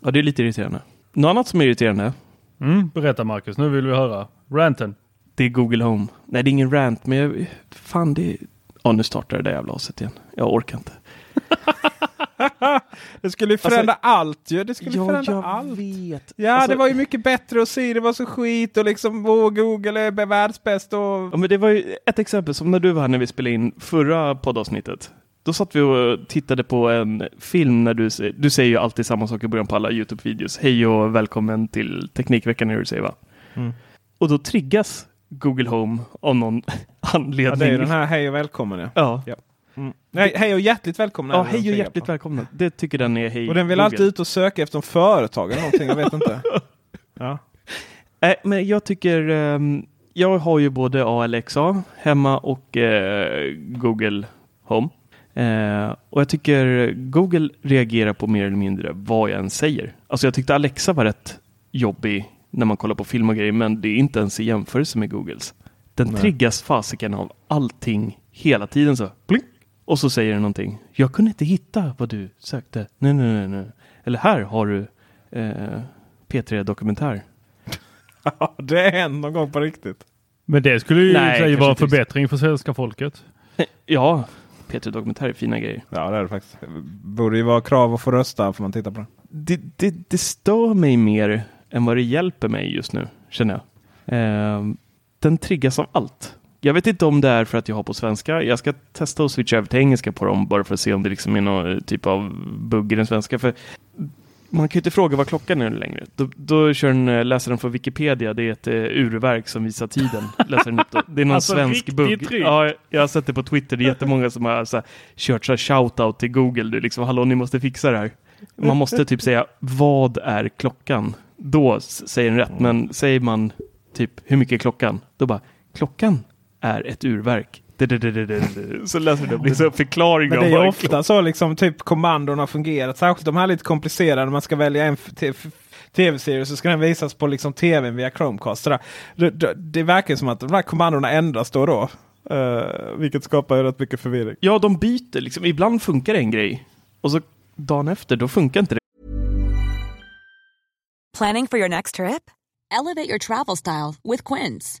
Ja, det är lite irriterande. Något annat som är irriterande. Mm, berätta Marcus, nu vill vi höra. Ranten. Det är Google Home. Nej, det är ingen rant, men jag, fan det är... Ja, nu startar det där jävla aset igen. Jag orkar inte. Det skulle ju förändra allt ju. Det skulle förändra allt. vet. Ja, Alltså- det var ju mycket bättre att se. Det var så skit och liksom åh, Google är världsbäst. Och... Ja, men det var ju ett exempel som när du var här när vi spelade in förra poddavsnittet. Då satt vi och tittade på en film när du du säger ju alltid samma sak i början på alla Youtube-videos. Hej och välkommen till Teknikveckan är du säger va? Mm. Och då triggas Google Home av någon anledning. Ja, det är den här hej och välkommen. Ja. Ja, Mm. Nej, hej och hjärtligt välkomna. ja hej och hjärtligt på. välkomna. Det tycker den är hej Och den vill Google. alltid ut och söka efter en företag eller någonting. Jag vet inte. Ja. Nej, men jag tycker, ehm, jag har ju både ALXA hemma och eh, Google Home. Eh, och jag tycker Google reagerar på mer eller mindre vad jag än säger. Alltså jag tyckte Alexa var rätt jobbig när man kollar på film och grejer, men det är inte ens i jämförelse med Googles. Den Nej. triggas fasiken av allting hela tiden så. Pling! Och så säger den någonting. Jag kunde inte hitta vad du sökte. Nej, nej, nej, nej. Eller här har du eh, P3 Dokumentär. Ja, det är hänt någon gång på riktigt. Men det skulle ju Nej, vara en förbättring för svenska folket. Ja, P3 Dokumentär är fina grejer. Ja det är det faktiskt. Borde ju vara krav att få rösta får man titta på det. Det, det, det stör mig mer än vad det hjälper mig just nu, känner jag. Eh, den triggas av allt. Jag vet inte om det är för att jag har på svenska. Jag ska testa att switcha över till engelska på dem bara för att se om det liksom är någon typ av bugg i den svenska. För man kan ju inte fråga vad klockan är längre. Då, då kör den, eh, läser den från Wikipedia. Det är ett uh, urverk som visar tiden. Läser den upp. Det är någon Alltså, svensk bugg. Ja, jag har sett det på Twitter. Det är jättemånga som har så här, kört så här shoutout till Google. Du, liksom, Hallå, ni måste fixa det här. Man måste typ säga, vad är klockan? Då säger den rätt. Men säger man typ, hur mycket är klockan? Då bara, klockan är ett urverk. Så läser den upp liksom förklaring Men av det är ofta så liksom typ kommandona har fungerat. Särskilt de här lite komplicerade. Man ska välja en tv-serie så ska den visas på liksom tvn via Chromecast. Det, det, det verkar som att de här kommandona ändras då och då. Eh, vilket skapar ju rätt mycket förvirring. Ja, de byter liksom. Ibland funkar en grej och så dagen efter, då funkar inte det. Planning for your next trip? Elevate your travel style with Quince.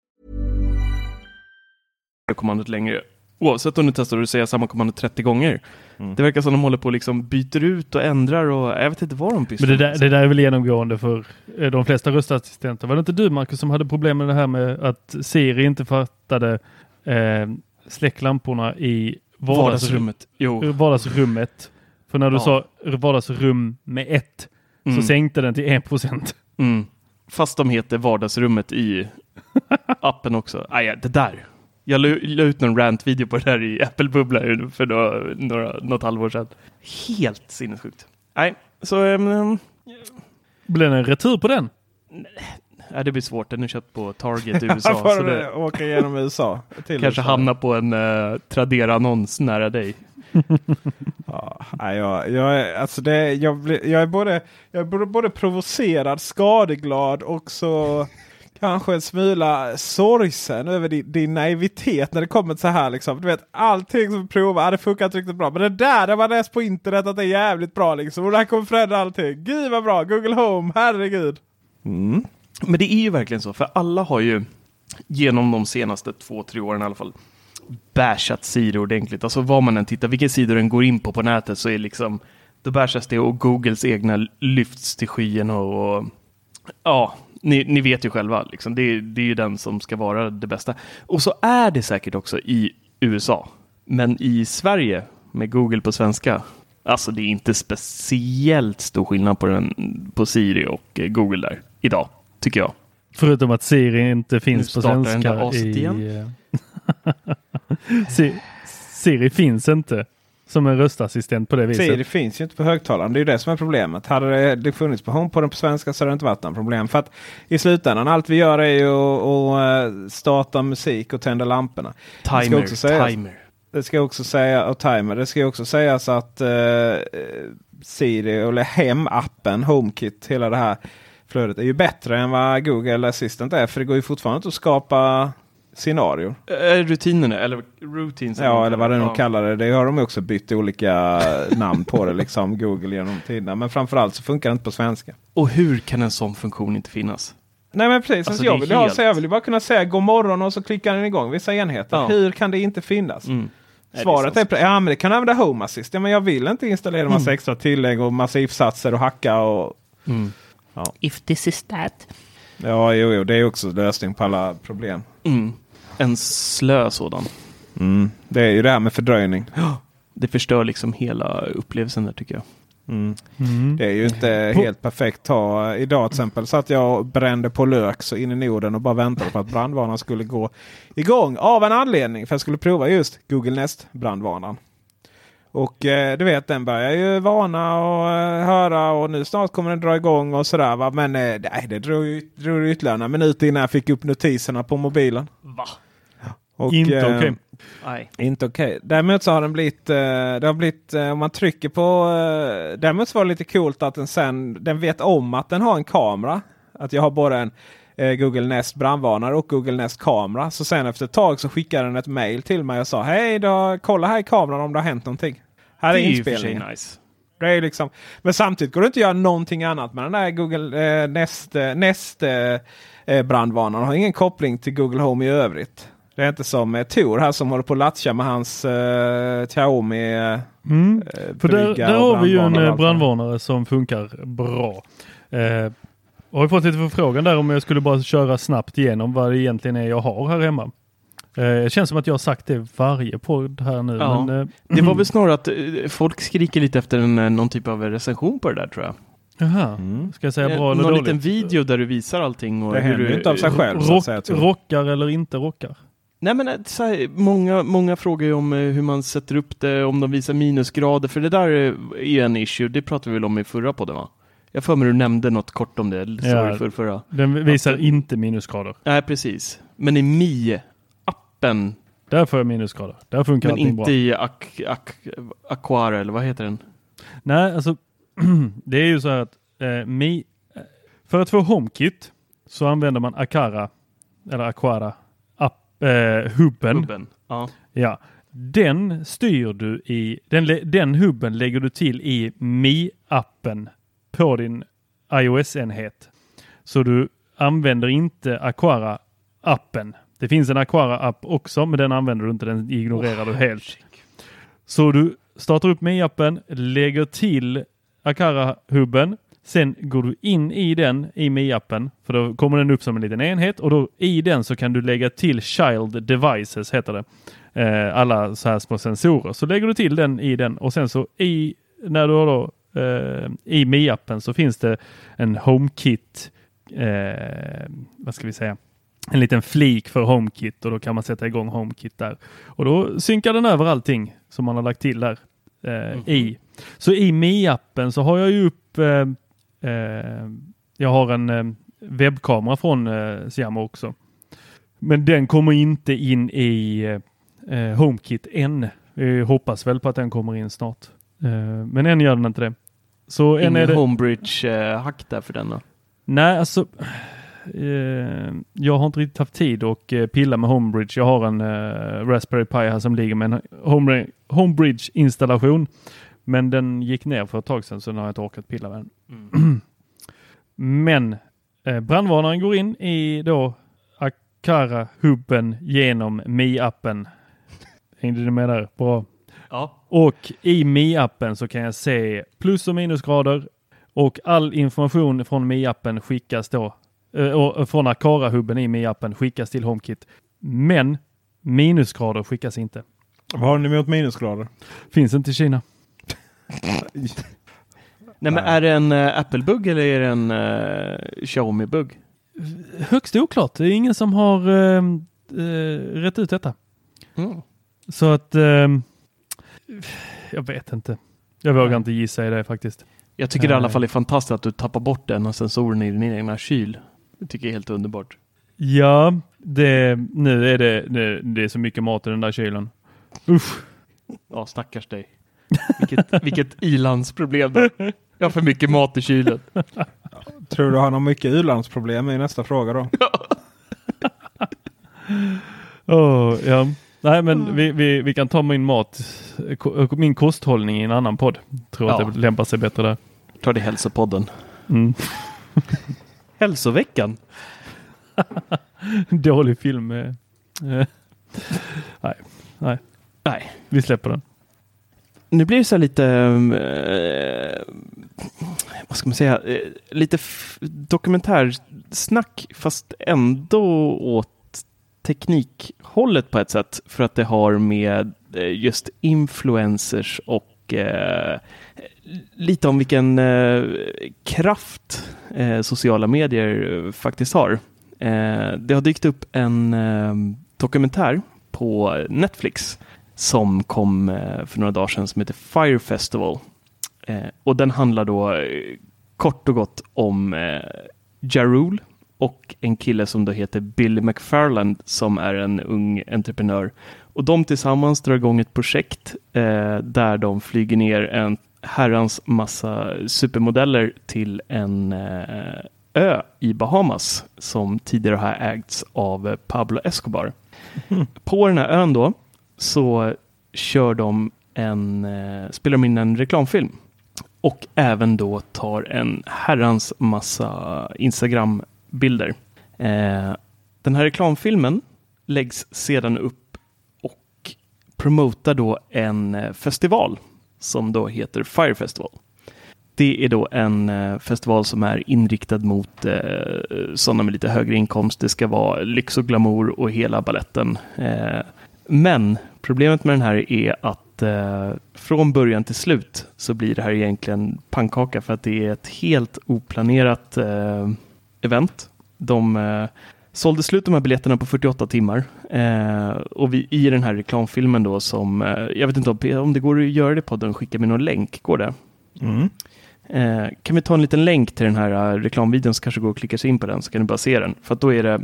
Kommandot längre. Oavsett om du testar att säga samma kommando 30 gånger. Det verkar som de håller på och liksom byter ut och ändrar och jag vet inte vad de pysslar det med. där, det där är väl genomgående för eh, de flesta röstassistenter. Var det inte du Marcus som hade problem med det här med att Siri inte fattade eh, släcklamporna i vardagsrum, Vardagsrummet. Jo. vardagsrummet? För när du Ja. sa vardagsrum med ett Mm. så sänkte den till 1 procent. Mm. Fast de heter vardagsrummet i appen också. Ja, det där. Jag la ut en rant-video på det här i Apple-bubbla för några, några, något halvår sedan. Helt sinnessjukt. Nej, så um, Blev det en retur på den? ja, det blir svårt. Den är köpt på Target i USA. USA, så får det åka igenom USA. Till kanske USA. hamnar på en uh, Tradera-annons nära dig. Ja, nej, jag, jag, är, alltså det, jag, blir, jag är både, jag är både provocerad, skadeglad och så kanske en smula sorgsen över din, din naivitet när det kommer till så här. Liksom. Du vet, allting som provar, hade det funkar inte riktigt bra. Men det där har man läst på internet att det är jävligt bra. Liksom. Och det här kommer förändra allting. Gud vad bra! Google Home, herregud. Mm. Men det är ju verkligen så, för alla har ju genom de senaste två, tre åren i alla fall bashat sidor ordentligt. Alltså vad man än tittar, vilken sida den går in på på nätet så är liksom då bashas det och Googles egna lyfts till skyarna och, och ja, ni, ni vet ju själva, liksom. det, är- det är ju den som ska vara det bästa. Och så är det säkert också i USA. Men i Sverige med Google på svenska, alltså det är inte speciellt stor skillnad på, den, på Siri och eh, Google där idag, tycker jag. Förutom att Siri inte finns på startar den där svenska. I, igen. eh, Si- Siri finns inte som en röstassistent på det viset. Siri finns ju inte på högtalaren. Det är ju det som är problemet. Hade det, funnits på HomePoden på svenska så hade det inte varit något problem. För att i slutändan allt vi gör är ju att, eh, starta musik och tända lamporna. Det ska Timer, också sägas- timer. Det ska också säga och timer. Det ska också sägas att eh, Siri eller Hem-appen, HomeKit, hela det här flödet är ju bättre än vad Google Assistant är. För det går ju fortfarande att skapa scenarier. Eh, Rutinerna, eller routines. Ja, eller vad det nu Ja. kallar det. Det har de också bytt olika namn på det, liksom Google genom tiderna. Men framförallt så funkar det inte på svenska. Och hur kan en sån funktion inte finnas? Nej men precis, Alltså, jag, vill ju ha, helt- så jag vill bara kunna säga god morgon och så klickar den igång vissa enheter. Ja. Hur kan det inte finnas? Mm. Svaret det är, är ja men det kan använda Home Assist. Ja, men jag vill inte installera massa Mm. extra tillägg och massa if-satser och hacka. Och, Mm. If this is that. Ja, jo, jo, det är också lösning på alla problem. Mm. En slö sådan. Mm. Det är ju det här med fördröjning. Det förstör liksom hela upplevelsen där tycker jag. Mm. Mm. Det är ju inte helt perfekt. Ta, idag till exempel så att jag och brände på lök så in i Norden och bara väntade på att brandvarnaren skulle gå igång. Av en anledning. För jag skulle prova just Google Nest brandvarnaren. Och eh, du vet den börjar ju varna och eh, höra och nu snart kommer den dra igång och sådär. Va? Men eh, nej, det drog, ju- drog ytterligare några minuter innan jag fick upp notiserna på mobilen. Va? Och, Inte eh, okej. Nej. Inte okej. Däremot så har den blivit, eh, det har blivit, eh, om man trycker på, eh, däremot så var det lite coolt att den sen, den vet om att den har en kamera. Att jag har både en Google Nest brandvarnare och Google Nest kamera. Så sen efter ett tag så skickade den ett mail till mig och sa hej då, kolla här i kameran om det har hänt någonting. Här är, Det inspelningen. nice. Det är liksom, men samtidigt går det inte att göra någonting annat med den där Google eh, Nest, eh, Nest eh, eh, brandvarnaren. har ingen koppling till Google Home i övrigt. Det är inte som eh, Tor här som håller på att latcha med hans eh, Xiaomi. Eh, Mm. eh, För där, där har vi ju en eh, brandvarnare som funkar bra. Eh, jag har fått lite förfrågan där om jag skulle bara köra snabbt igenom vad det egentligen är jag har här hemma. Eh, det känns som att jag har sagt det varje podd här nu. Ja. Men, eh, Det var väl snarare att eh, folk skriker lite efter en, någon typ av recension på det där tror jag. Jaha, Mm. ska jag säga Eh, bra eller någon dåligt? liten video där du visar allting. Och Det hur händer du, inte av sig själv. så att Rock, säga, jag. rockar eller inte rockar? Nej men så här, många, många frågar ju om hur man sätter upp det, om de visar minusgrader, för det där är är ju en issue, det pratade vi väl om i förra podden va? Jag får mig du nämnde något kort om det, sorry Ja. för förra. Den visar inte minusgrader. Nej precis, men i Mi-appen, Där får jag minusgrader. Där funkar men allting bra. inte i Aquara eller vad heter den? Nej, alltså det är ju så här att eh, Mi, för att få HomeKit så använder man Akara eller Aquara app, eh, hubben. Hubben. Ja. Ja, den styr du i, den, den hubben lägger du till i Mi-appen på din iOS-enhet. Så du använder inte Aquara-appen. Det finns en Aquara-app också, men den använder du inte, den ignorerar du helt. Så du startar upp Mi-appen, lägger till Akara-hubben, sen går du in i den i Mi-appen, för då kommer den upp som en liten enhet och då i den så kan du lägga till Child Devices, heter det. Eh, alla så här små sensorer. Så lägger du till den i den och sen så i, när du har då eh, i Mi-appen så finns det en HomeKit, eh, vad ska vi säga, en liten flik för HomeKit och då kan man sätta igång HomeKit där. Och då synkar den över allting som man har lagt till där eh, i. Så i Mi-appen så har jag ju upp, eh, eh, jag har en eh, webbkamera från eh, Xiaomi också. Men den kommer inte in i HomeKit än. Vi hoppas väl på att den kommer in snart. Men än gör den inte det. Så än är Ingen det... Homebridge-hack där för den då? Nej, alltså. Eh, jag har inte riktigt haft tid att eh, pilla med Homebridge. Jag har en eh, Raspberry Pi här som ligger med en Home, Homebridge-installation. Men den gick ner för ett tag sedan så nu har jag inte orkat pilla med den. Men eh, brandvarnaren går in i då Akara-hubben genom Mi-appen. Hängde ni med där? Bra. Ja. Och i Mi-appen så kan jag se plus och minusgrader och all information från Mi-appen skickas då eh, och från Akara-hubben i Mi-appen skickas till HomeKit. Men minusgrader skickas inte. Vad har ni emot minusgrader? Finns inte i Kina. Nej men är det en uh, Apple-bugg eller är det en uh, Xiaomi-bugg? Högst oklart. Det är ingen som har uh, uh, rätt ut detta. Mm. Så att ehm, jag vet inte. Jag vågar inte gissa i det faktiskt. Jag tycker det i alla Nej. fall är fantastiskt att du tappar bort en av sensorerna i din egna kyl. Det tycker jag är helt underbart. Ja, det, nu är det, det, det är så mycket mat i den där kylen. Usch. Ja, stackars dig. Vilket, vilket ilandsproblem. då. Jag har för mycket mat i kylen. Tror du han har mycket u-landsproblem i nästa fråga då? Åh, ja. Nej, men vi, vi, vi kan ta min mat, min kosthållning i en annan podd. Tror Ja. att det lämpar sig bättre där. Ta det i hälsopodden. Mm. Hälsoveckan. Dålig film. eh. Eh. Nej, nej, Nej. vi släpper den. Nu blir det så här lite, eh, vad ska man säga, eh, lite dokumentärsnack fast ändå åt teknikhållet på ett sätt för att det har med eh, just influencers och eh, lite om vilken eh, kraft eh, sociala medier eh, faktiskt har. Eh, det har dykt upp en dokumentär på Netflix som kom för några dagar sedan som heter Fire Festival. Och den handlar då kort och gott om Jarul och en kille som då heter Billy McFarland som är en ung entreprenör. Och de tillsammans drar igång ett projekt eh, där de flyger ner en herrans massa supermodeller till en eh, ö i Bahamas som tidigare har ägts av Pablo Escobar. På den här ön då så kör de en, eh, spelar de in en reklamfilm och även då tar en herrans massa bilder. Eh, den här reklamfilmen läggs sedan upp och promotar då en eh, festival som då heter Fire Festival. Det är då en eh, festival som är inriktad mot eh, sådana med lite högre inkomst. Det ska vara lyx och glamour och hela balletten. Eh, men problemet med den här är att eh, från början till slut så blir det här egentligen pannkaka för att det är ett helt oplanerat eh, event. De eh, sålde slut de här biljetterna på 48 timmar eh, och vi, i den här reklamfilmen då som, eh, jag vet inte om, om det går att göra det på den, skicka mig någon länk, går det? Mm. Eh, kan vi ta en liten länk till den här eh, reklamvideon så kanske går att klicka sig in på den så kan du bara se den. För att då är det,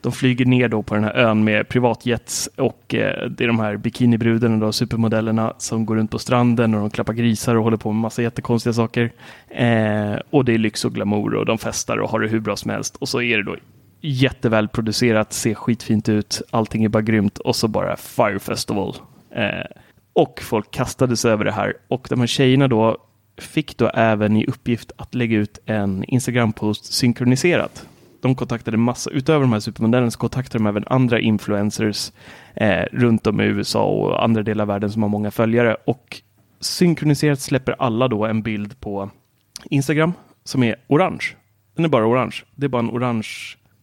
de flyger ner då på den här ön med privatjets och eh, det är de här bikinibrudarna och supermodellerna som går runt på stranden och de klappar grisar och håller på med massa jättekonstiga saker. Eh, och det är lyx och glamour och de festar och har det hur bra som helst. Och så är det då jätteväl producerat, ser skitfint ut, allting är bara grymt och så bara Fire Festival. Eh, och folk kastades över det här och de här tjejerna då fick då även i uppgift att lägga ut en Instagram-post synkroniserat. De kontaktade massa, utöver de här supermodellerna så kontaktade de även andra influencers eh, runt om i USA och andra delar av världen som har många följare och synkroniserat släpper alla då en bild på Instagram som är orange. Den är bara orange. Det är bara en orange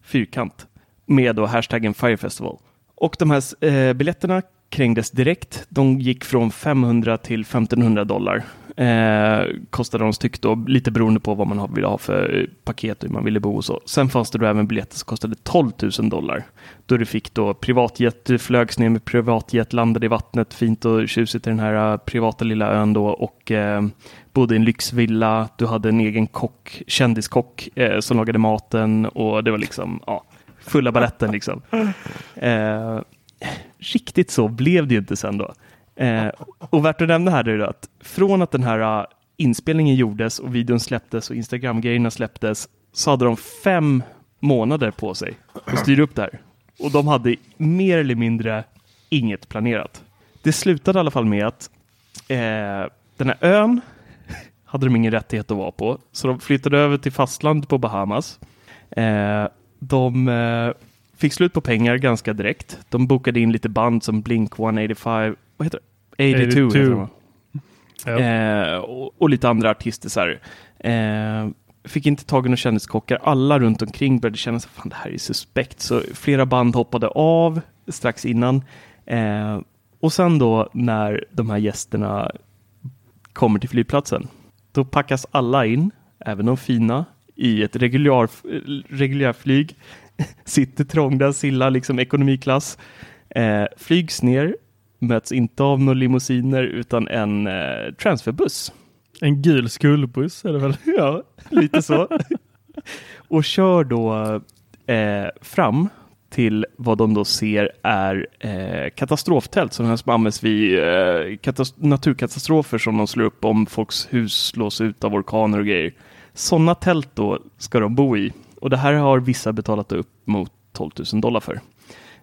fyrkant med då hashtaggen FIREFESTIVAL. Och de här eh, biljetterna krängdes direkt. De gick från 500 till 1500 dollar. Eh, kostade de styck då, lite beroende på vad man ville ha för paket och hur man ville bo och så. Sen fanns det då även biljetter som kostade 12 000 dollar. Då du fick då privatjet, du flögs ner med privatjet, landade i vattnet, fint och tjusigt i den här eh, privata lilla ön då och eh, bodde i en lyxvilla. Du hade en egen kock, kändiskock eh, som lagade maten och det var liksom, ja, fulla baletten liksom. Eh, riktigt så blev det ju inte sen då. Eh, och värt att nämna här är det att från att den här ah, inspelningen gjordes och videon släpptes och Instagram-grejerna släpptes så hade de fem månader på sig att styra upp det här. Och de hade mer eller mindre inget planerat. Det slutade i alla fall med att eh, den här ön hade de ingen rättighet att vara på, så de flyttade över till fastlandet på Bahamas. Eh, de eh, fick slut på pengar ganska direkt. De bokade in lite band som Blink 185, vad heter det? 82, 82. heter de, va? Ja. Eh, och, och lite andra artister. Så här. Eh, fick inte tag i några kändiskockar. Alla runt omkring började känna att det här är suspekt. Så flera band hoppade av strax innan. Eh, och sen då när de här gästerna kommer till flygplatsen, då packas alla in, även de fina, i ett reguljär, reguljärflyg. Sitter trångda, silla liksom ekonomiklass. Eh, flygs ner möts inte av några limousiner utan en eh, transferbuss. En gul skolbuss är det väl? Ja, lite så. och kör då eh, fram till vad de då ser är eh, katastroftält som används vid eh, naturkatastrofer som de slår upp om folks hus slås ut av orkaner och grejer. Sådana tält då ska de bo i och det här har vissa betalat upp mot 12 000 dollar för.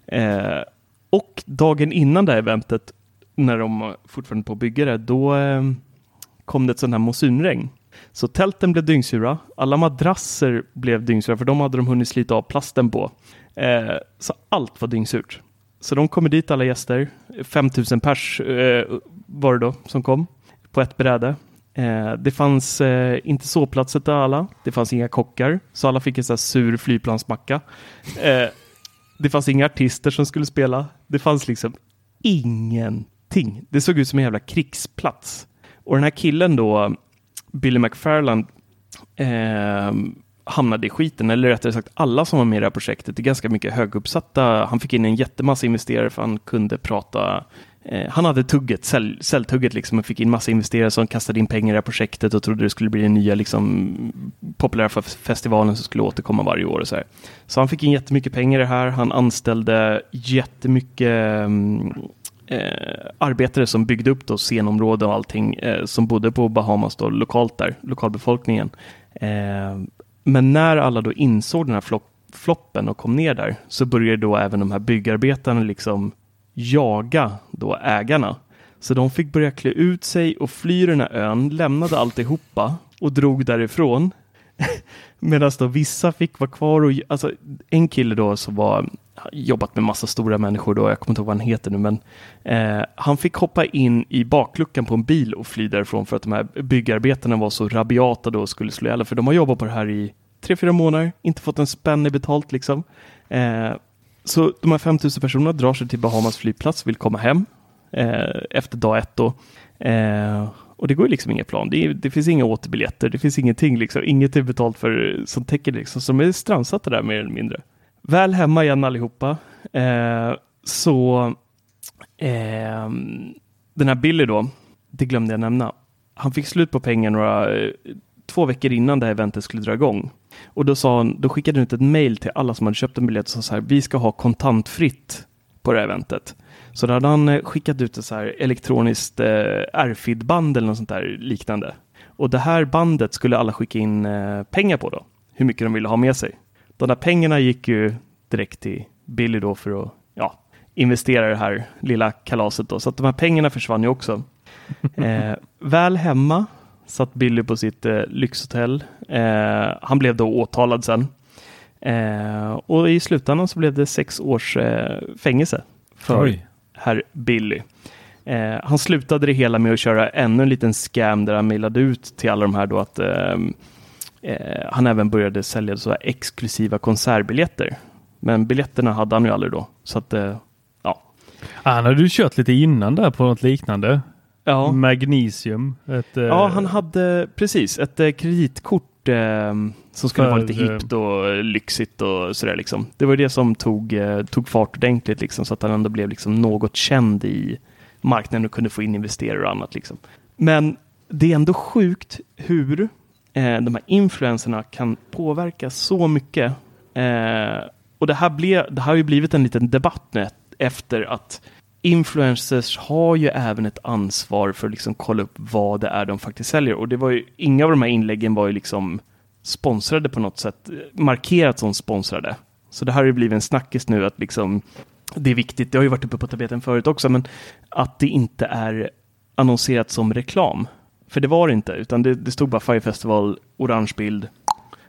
Eh, och dagen innan det här eventet, när de fortfarande på att bygga det, då eh, kom det ett sånt här monsunregn. Så tälten blev dyngsura, alla madrasser blev dyngsura, för de hade de hunnit slita av plasten på. Eh, så allt var dyngsurt. Så de kommer dit alla gäster, 5000 pers eh, var det då som kom på ett bräde. Eh, det fanns eh, inte sovplatser till alla. Det fanns inga kockar, så alla fick en sån här sur flygplansmacka. Eh, det fanns inga artister som skulle spela. Det fanns liksom ingenting. Det såg ut som en jävla krigsplats. Och den här killen då, Billy McFarland, eh, hamnade i skiten, eller rättare sagt alla som var med i det här projektet det är ganska mycket höguppsatta. Han fick in en jättemassa investerare för han kunde prata Eh, han hade tugget, säljtugget liksom och fick in massa investerare som kastade in pengar i det här projektet och trodde det skulle bli den nya liksom, populära festivalen som skulle återkomma varje år. Och så, här. så han fick in jättemycket pengar i det här. Han anställde jättemycket um, eh, arbetare som byggde upp då scenområde och allting eh, som bodde på Bahamas då, lokalt där, lokalbefolkningen. Eh, men när alla då insåg den här flop floppen och kom ner där så började då även de här byggarbetarna liksom jaga då ägarna. Så de fick börja klä ut sig och fly den här ön, lämnade alltihopa och drog därifrån. Medan då vissa fick vara kvar och alltså en kille då som var jobbat med massa stora människor då, jag kommer inte ihåg vad han heter nu, men eh, han fick hoppa in i bakluckan på en bil och fly därifrån för att de här byggarbetarna var så rabiata då och skulle slå ihjäl för de har jobbat på det här i tre, fyra månader, inte fått en spänn i betalt liksom. Eh, så de här 5000 personerna drar sig till Bahamas flygplats, vill komma hem eh, efter dag ett. Då. Eh, och det går ju liksom inget plan. Det, är, det, finns inga återbiljetter, det finns ingenting, liksom. inget är betalt för som täcker det. Liksom. Så de är strandsatta där mer eller mindre. Väl hemma igen allihopa. Eh, så eh, den här Billy då, det glömde jag nämna. Han fick slut på pengar några, eh, två veckor innan det här eventet skulle dra igång. Och då, sa han, då skickade han ut ett mail till alla som hade köpt en biljett och sa så här, vi ska ha kontantfritt på det här eventet. Så då hade han eh, skickat ut ett så här elektroniskt eh, RFID-band eller något sånt där liknande. Och det här bandet skulle alla skicka in eh, pengar på då, hur mycket de ville ha med sig. De där pengarna gick ju direkt till Billy då för att ja, investera i det här lilla kalaset då. Så att de här pengarna försvann ju också. Eh, väl hemma satt Billy på sitt eh, lyxhotell. Eh, han blev då åtalad sen. Eh, och i slutändan så blev det sex års eh, fängelse för Oj. herr Billy. Eh, han slutade det hela med att köra ännu en liten scam där han mejlade ut till alla de här då att ehm, eh, han även började sälja så exklusiva konsertbiljetter. Men biljetterna hade han ju aldrig då. Så att, ja. Han hade ju kört lite innan där på något liknande. Ja. Magnesium. Ett, ja, han hade precis ett eh, kreditkort eh, som skulle för, vara lite hippt och lyxigt och sådär liksom. Det var det som tog, eh, tog fart ordentligt liksom så att han ändå blev liksom något känd i marknaden och kunde få in investerare och annat liksom. Men det är ändå sjukt hur eh, de här influenserna kan påverka så mycket. Eh, och det här, blev, det här har ju blivit en liten debatt nu efter att influencers har ju även ett ansvar för att liksom kolla upp vad det är de faktiskt säljer. Och det var ju, inga av de här inläggen var ju liksom sponsrade på något sätt, markerat som sponsrade. Så det här har ju blivit en snackis nu att liksom det är viktigt, det har ju varit uppe på tapeten förut också, men att det inte är annonserat som reklam. För det var det inte, utan det, det stod bara Fire Festival, orange bild,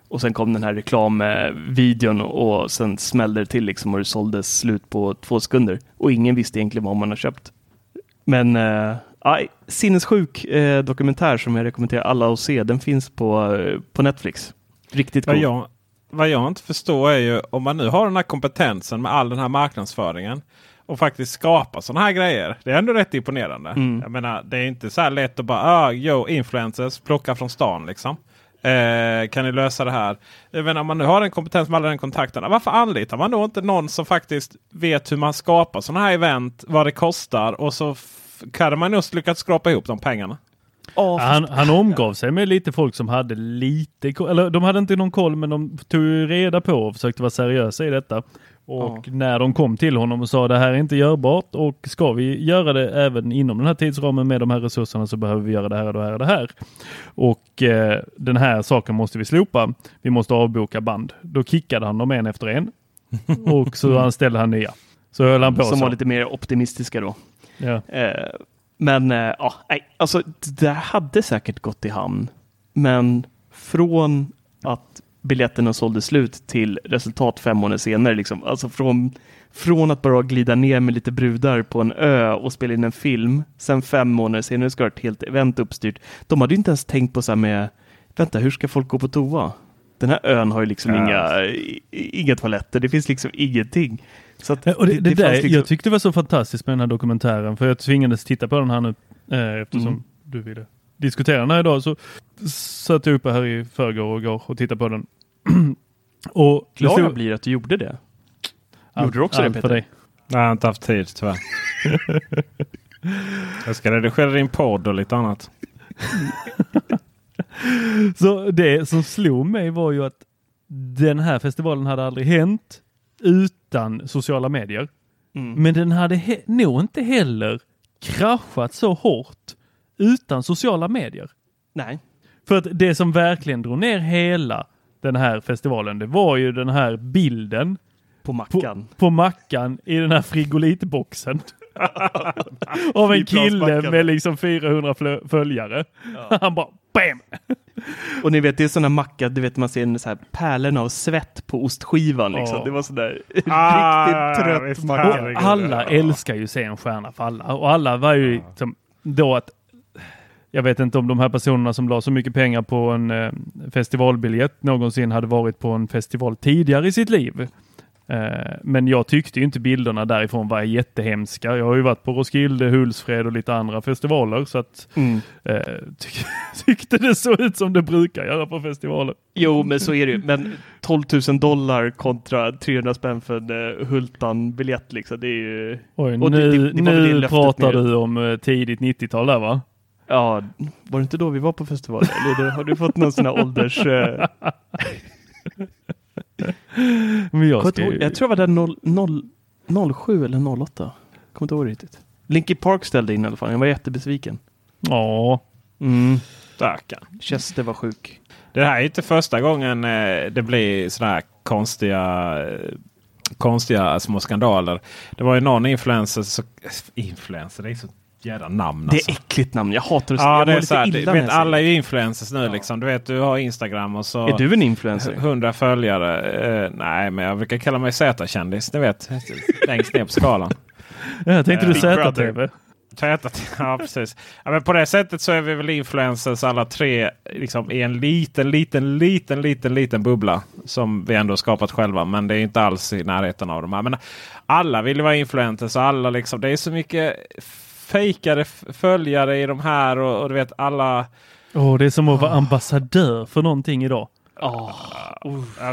och sen kom den här reklamvideon och sen smällde det till liksom och det såldes slut på två sekunder. Och ingen visste egentligen vad man har köpt. Men äh, sinnessjuk äh, dokumentär som jag rekommenderar alla att se. Den finns på, äh, på Netflix. Riktigt god. Vad jag, vad jag inte förstår är ju om man nu har den här kompetensen med all den här marknadsföringen och faktiskt skapa sådana här grejer. Det är ändå rätt imponerande. Mm. Jag menar, det är inte så här lätt att bara, ah, yo, influencers, plocka från stan liksom. Eh, kan ni lösa det här? Jag menar, om man nu har en kompetens med alla den kontakterna. Varför anlitar man då inte någon som faktiskt vet hur man skapar sådana här event? Vad det kostar och så kan man just lyckats skrapa ihop de pengarna. han, han omgav sig med lite folk som hade lite koll, eller de hade inte någon koll men de tog reda på och försökte vara seriösa i detta. Och när de kom till honom och sa det här är inte görbart och ska vi göra det även inom den här tidsramen med de här resurserna så behöver vi göra det här och det här och det här. Och eh, den här saken måste vi slopa. Vi måste avboka band. Då kickade han dem en efter en och så anställde han nya. Så höll han på Som så. var lite mer optimistiska då. Ja. Eh, men eh, ja, nej, alltså det hade säkert gått i hamn. Men från att biljetterna sålde slut till resultat fem månader senare, liksom, alltså från, från att bara glida ner med lite brudar på en ö och spela in en film, sen fem månader senare ska det ett helt event uppstyrt. De hade ju inte ens tänkt på så här med, vänta, hur ska folk gå på toa? Den här ön har ju liksom Ja. inga, inga toaletter, det finns liksom ingenting. Så att Och det, det, där, fanns liksom- Jag tyckte det var så fantastiskt med den här dokumentären för jag tvingades titta på den här nu eh, eftersom Mm. du ville diskutera den här idag. Så satt jag uppe här i förrgår och går och tittade på den. och det Klara stod- blir att du gjorde det. Allt- Gjorde du också det Peter? dig. Jag har inte haft tid tyvärr. jag ska redigera din podd och lite annat. Så det som slog mig var ju att den här festivalen hade aldrig hänt utan sociala medier. Mm. Men den hade nog inte heller kraschat så hårt utan sociala medier. Nej. För att det som verkligen drog ner hela den här festivalen, det var ju den här bilden På mackan. på, på mackan i den här frigolitboxen. Av en kille med liksom 400 flö- följare. Han bara BAM! Och ni vet, det är sådana macka, du vet man ser så här pärlorna av svett på ostskivan liksom. Ja. Det var sådär Ah, riktigt trött macka. alla älskar ju se en stjärna falla. Och alla var ju liksom då att jag vet inte om de här personerna som la så mycket pengar på en eh, festivalbiljett någonsin hade varit på en festival tidigare i sitt liv. Eh, men jag tyckte inte bilderna därifrån var jättehemska. Jag har ju varit på Roskilde, Hultsfred och lite andra festivaler så att Mm. eh, tyck, tyckte det såg ut som det brukar göra på festivaler. Jo, men så är det ju. Men 12 000 dollar kontra 300 spänn för en uh, Hultan-biljett liksom. Det är ju... Oj, nu, det- det det nu pratar du om eh, tidigt 90-tal där va? Ja, var det inte då vi var på festival? Eller har du fått någon sån här ålders... eh, Men jag, ska Jag tror jag var där 0, 0, 07 eller 08. Kommer inte ihåg riktigt. Linkin Park ställde in i alla fall. Jag var jättebesviken. Ja, Mm. Stackarn. Chester var sjuk. Det här är inte första gången eh, det blir sådana här konstiga, konstiga små skandaler. Det var ju någon influencer, så, influencer, det är så jävla namn Det alltså. är äckligt namn. Jag hatar att Ja, det är så här, du vet, alla är det. ju influencers nu liksom. Du vet, du har Instagram och så Är du en influencer? 100 följare. Eh, nej, men jag brukar kalla mig Z-kändis. Ni vet, längst ner på skalan. jag tänkte Eh, du Big ZTV. Ja, precis. Ja, men på det sättet så är vi väl influencers alla tre liksom, i en liten, liten, liten, liten, liten bubbla. Som vi ändå skapat själva. Men det är inte alls i närheten av de här. Men alla vill ju vara influencers. Alla liksom, det är så mycket fejkade följare i de här. Och, och du vet alla... Åh, det är som att vara ambassadör för någonting idag. Ja,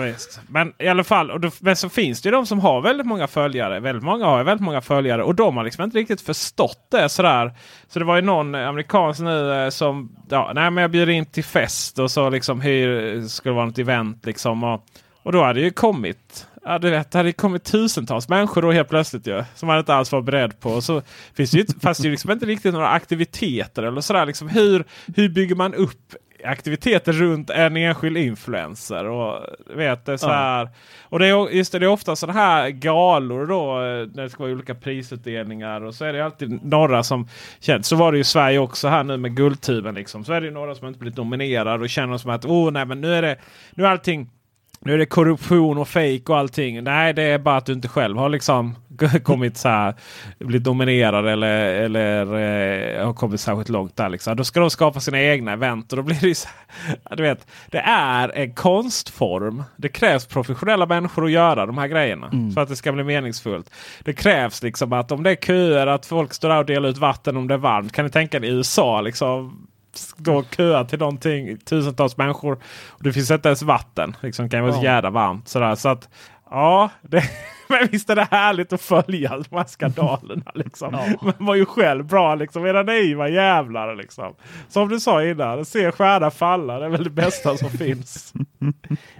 visst. Men i alla fall, och då, men så finns det ju de som har väldigt många följare. Väldigt många har ju väldigt många följare och de har liksom inte riktigt förstått det sådär. Så det var ju någon amerikansk nu eh, som, ja, nej men jag bjuder in till fest och så liksom hyr, skulle vara något event liksom. Och, och då hade det ju kommit, ja du vet, det hade kommit tusentals människor då helt plötsligt ju. Som man inte alls var beredd på. Så finns det ju, inte- fast det ju liksom inte riktigt några aktiviteter eller sådär. Liksom, hur, hur bygger man upp aktiviteter runt en enskild influencer. Och, vet, det så Ja. här, och det är, just det, det är ofta sådana här galor då. När det ska vara olika prisutdelningar. Och så är det alltid några som känns. Så var det ju i Sverige också här nu med Guldtuben. Liksom. Så är det ju några som inte blivit nominerade och känner som att oh, nej, men nu är det nu är allting nu är det korruption och fejk och allting. Nej, det är bara att du inte själv har liksom kommit så här, blivit nominerad eller, eller eh, har kommit särskilt långt där. Liksom. Då ska de skapa sina egna event och då blir det så här, du vet, Det är en konstform. Det krävs professionella människor att göra de här grejerna för att det ska bli meningsfullt. Det krävs liksom att om det är köer, att folk står där och delar ut vatten om det är varmt. Kan ni tänka er i USA liksom? Stå och köa till någonting. Tusentals människor. Och det finns inte ens vatten. Liksom, det kan vara så Ja. jävla varmt. Sådär. Så att, ja, det, men visst är det härligt att följa de här skandalerna. Liksom. Man var ju själv bra liksom. Era naiva jävlar. Liksom. Som du sa innan, se stjärna falla. Det är väl det bästa som finns.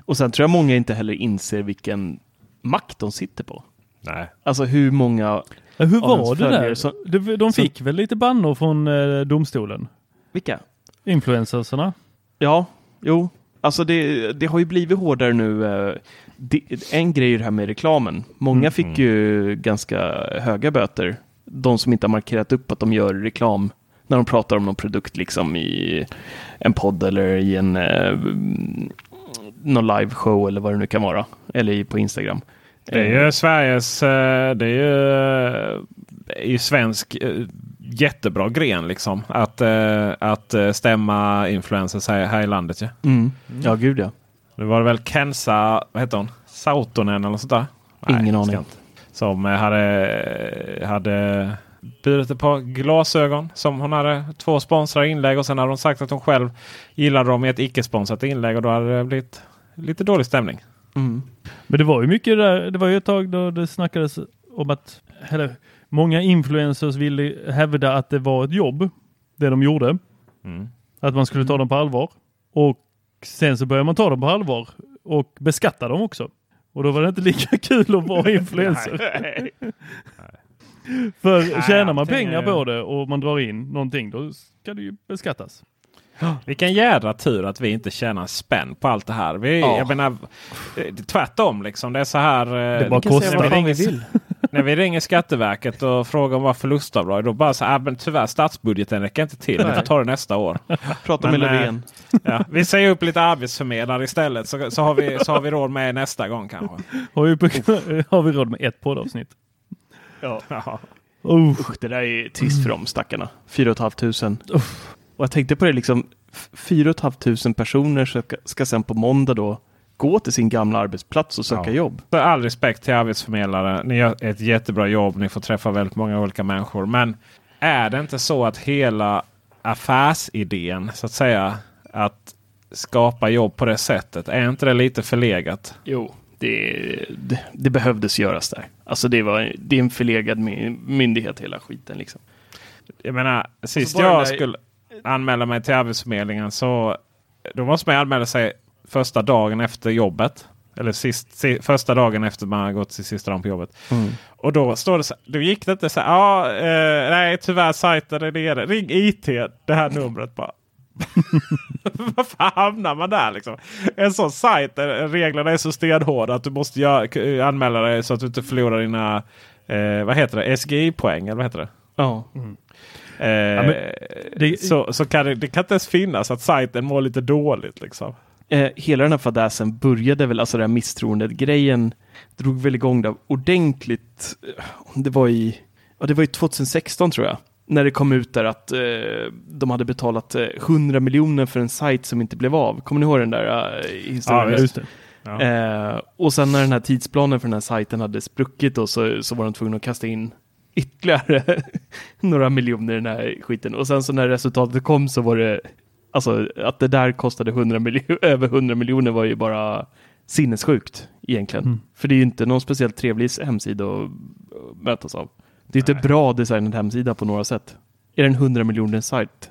Och sen tror jag många inte heller inser vilken makt de sitter på. Nej. Alltså hur många... Ja, Hur var det där? som- De, de som- fick väl lite bannor från eh, domstolen? Vilka? Influencersarna? Ja, jo. Alltså det, det har ju blivit hårdare nu. eh, Det, en grej är det här med reklamen. Många fick ju ganska höga böter. De som inte har markerat upp att de gör reklam när de pratar om någon produkt liksom i en podd eller i en eh, någon live show eller vad det nu kan vara. Eller på Instagram. Det är ju Sveriges, eh, det är ju, eh, är ju svensk eh, jättebra gren liksom. Att, eh, att eh, stämma influencers här, här i landet. Ja. Mm. Ja, gud ja. Nu var det väl Kensa, vad heter hon? Sautonen eller sånt där? Ingen jag aning. inte. Som eh, hade, hade burit ett par glasögon. Som hon hade två sponsrade inlägg och sen hade hon sagt att hon själv gillade dem i ett icke-sponsrat inlägg. Och då hade det blivit lite dålig stämning. Mm. Men det var ju mycket där, det var ju ett tag då det snackades om att eller, många influencers ville hävda att det var ett jobb, det de gjorde. Mm. Att man skulle ta dem på allvar. Och sen så började man ta dem på allvar och beskatta dem också. Och då var det inte lika kul att vara influencer. För Nej, tjänar man pengar på det och man drar in någonting då ska det ju beskattas. Vilken jädra tur att vi inte tjänar spänn på allt det här. Vi, Ja. jag menar, eh, tvärtom liksom. Det är så här. Det är bara kostnader. vad vi vill. När vi ringer Skatteverket och frågar om vad förlustavdrag. Då bara så här, "Ah, men tyvärr statsbudgeten räcker inte till. Vi får ta det nästa år. Prata Men, med eh, Löfven. Ja, vi säger upp lite arbetsförmedlare istället så, så, har vi, så har vi råd med nästa gång kanske. Har vi, har vi råd med ett poddavsnitt? Ja. Ja. Usch, det där är trist för dem stackarna. 4 500. Och jag tänkte på det liksom, 4 500 personer ska, ska sen på måndag då gå till sin gamla arbetsplats och söka Ja. jobb. Så all respekt till arbetsförmedlare. Ni gör ett jättebra jobb. Ni får träffa väldigt många olika människor. Men är det inte så att hela affärsidén så att säga att skapa jobb på det sättet. Är inte det lite förlegat? Jo, det, det, det behövdes göras där. Alltså det, var, det är en förlegad my- myndighet hela skiten liksom. Jag menar, sist bara den jag där- skulle anmäla mig till Arbetsförmedlingen så då måste man anmäla sig första dagen efter jobbet. Eller sist, si, första dagen efter man har gått till sista dagen på jobbet. Och då står det så Då gick det inte så här. Ja, eh, nej tyvärr sajten är nere. Ring IT det här numret bara. Varför hamnar man där liksom? En sån sajt där reglerna är så stenhårda att du måste göra, anmäla dig så att du inte förlorar dina eh, vad heter det? SGI-poäng eller vad heter det? Ja. Eh, men det- så så kan det, det kan inte ens finnas att sajten mår lite dåligt. Liksom. Eh, hela den här fadäsen började väl, alltså den här misstroendet-grejen drog väl igång det ordentligt. eh, Det var i, ja, det var i 2016 tror jag. När det kom ut där att eh, de hade betalat eh, 100 miljoner för en sajt som inte blev av. Kommer ni ihåg den där eh, historien? Ja, Just det. Ja. Eh, och sen när den här tidsplanen för den här sajten hade spruckit då, så, så var de tvungna att kasta in ytterligare några miljoner i den här skiten. Och sen så när resultatet kom så var det, alltså att det där kostade 100 miljo- över 100 miljoner var ju bara sinnessjukt egentligen. Mm. För det är ju inte någon speciellt trevlig hemsida att mötas av. Det är inte bra designad hemsida på några sätt. Är det en 100 miljoner sajt?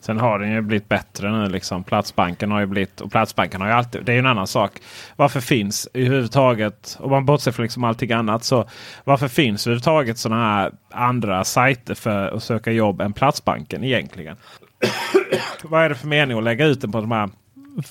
Sen har den ju blivit bättre nu. Liksom. Platsbanken har ju blivit och Platsbanken har ju alltid. Det är ju en annan sak. Varför finns överhuvudtaget, om man bortser från liksom allting annat, så varför finns överhuvudtaget sådana här andra sajter för att söka jobb än Platsbanken egentligen? Vad är det för mening att lägga ut den på de här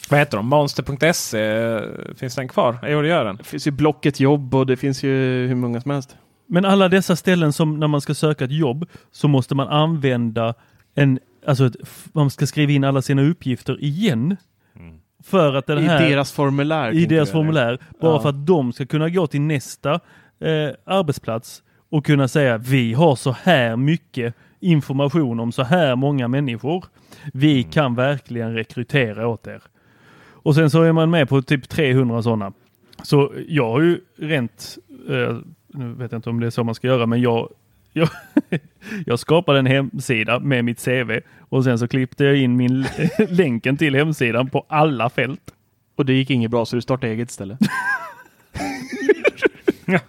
vad heter de? Monster.se? Finns den kvar? Jo, det gör den. Det finns ju Blocket jobb och det finns ju hur många som helst. Men alla dessa ställen som när man ska söka ett jobb så måste man använda en, alltså ett, man ska skriva in alla sina uppgifter igen. För att den I här, deras formulär. i deras formulär. Bara Ja. för att de ska kunna gå till nästa eh, arbetsplats och kunna säga vi har så här mycket information om så här många människor. Vi kan verkligen rekrytera åt er. Och sen så är man med på typ 300 sådana. Så jag har ju rent, eh, nu vet jag inte om det är så man ska göra, men jag Jag, jag skapade en hemsida med mitt CV och sen så klippte jag in min länken till hemsidan på alla fält. Och det gick inget bra så du startade eget ställe.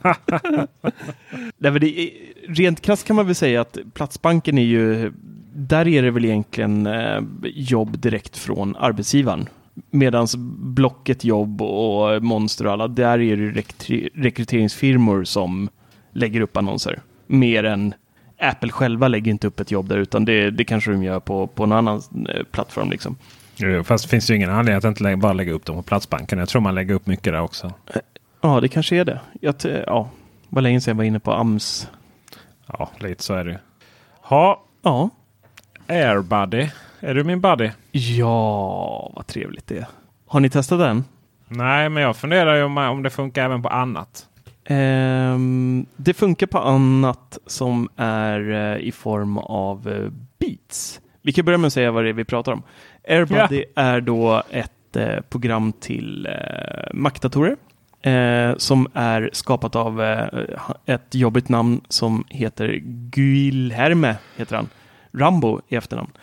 Nej, men det är, rent krasst kan man väl säga att Platsbanken är ju, där är det väl egentligen eh, jobb direkt från arbetsgivaren. Medan Blocket jobb och Monster och alla, där är det rekry- rekryteringsfirmor som lägger upp annonser. Mer än Apple själva lägger inte upp ett jobb där utan det, det kanske de gör på, på någon annan eh, plattform. Liksom. Jo, Fast det finns ju ingen anledning att inte lä- bara lägga upp dem på Platsbanken. Jag tror man lägger upp mycket där också. Ja, det kanske är det. Jag, ja, var länge sedan jag var inne på AMS. Ja, lite så är det. Ha, Ja, Airbuddy. Är du min buddy? ja vad trevligt det är. Har ni testat den? Nej, men jag funderar ju om, om det funkar även på annat. Ehm, det funkar på annat som är eh, i form av eh, Beats. Vi kan börja med att säga vad det är vi pratar om. AirBuddy är då ett eh, program till Mac-datorer eh, som är skapat av eh, ett jobbigt namn som heter Guilherme, heter han. Rambo i efternamn.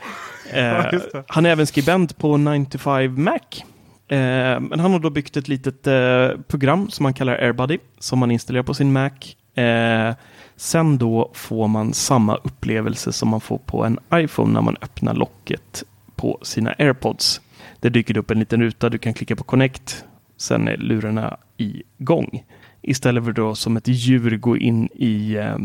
Eh, han är även skribent på 9 to 5 Mac. Eh, men han har då byggt ett litet eh, program som man kallar AirBuddy som man installerar på sin Mac. Eh, sen då får man samma upplevelse som man får på en iPhone när man öppnar locket på sina AirPods. Det dyker upp en liten ruta, du kan klicka på Connect, sen är lurarna igång. Istället för då som ett djur gå in i eh,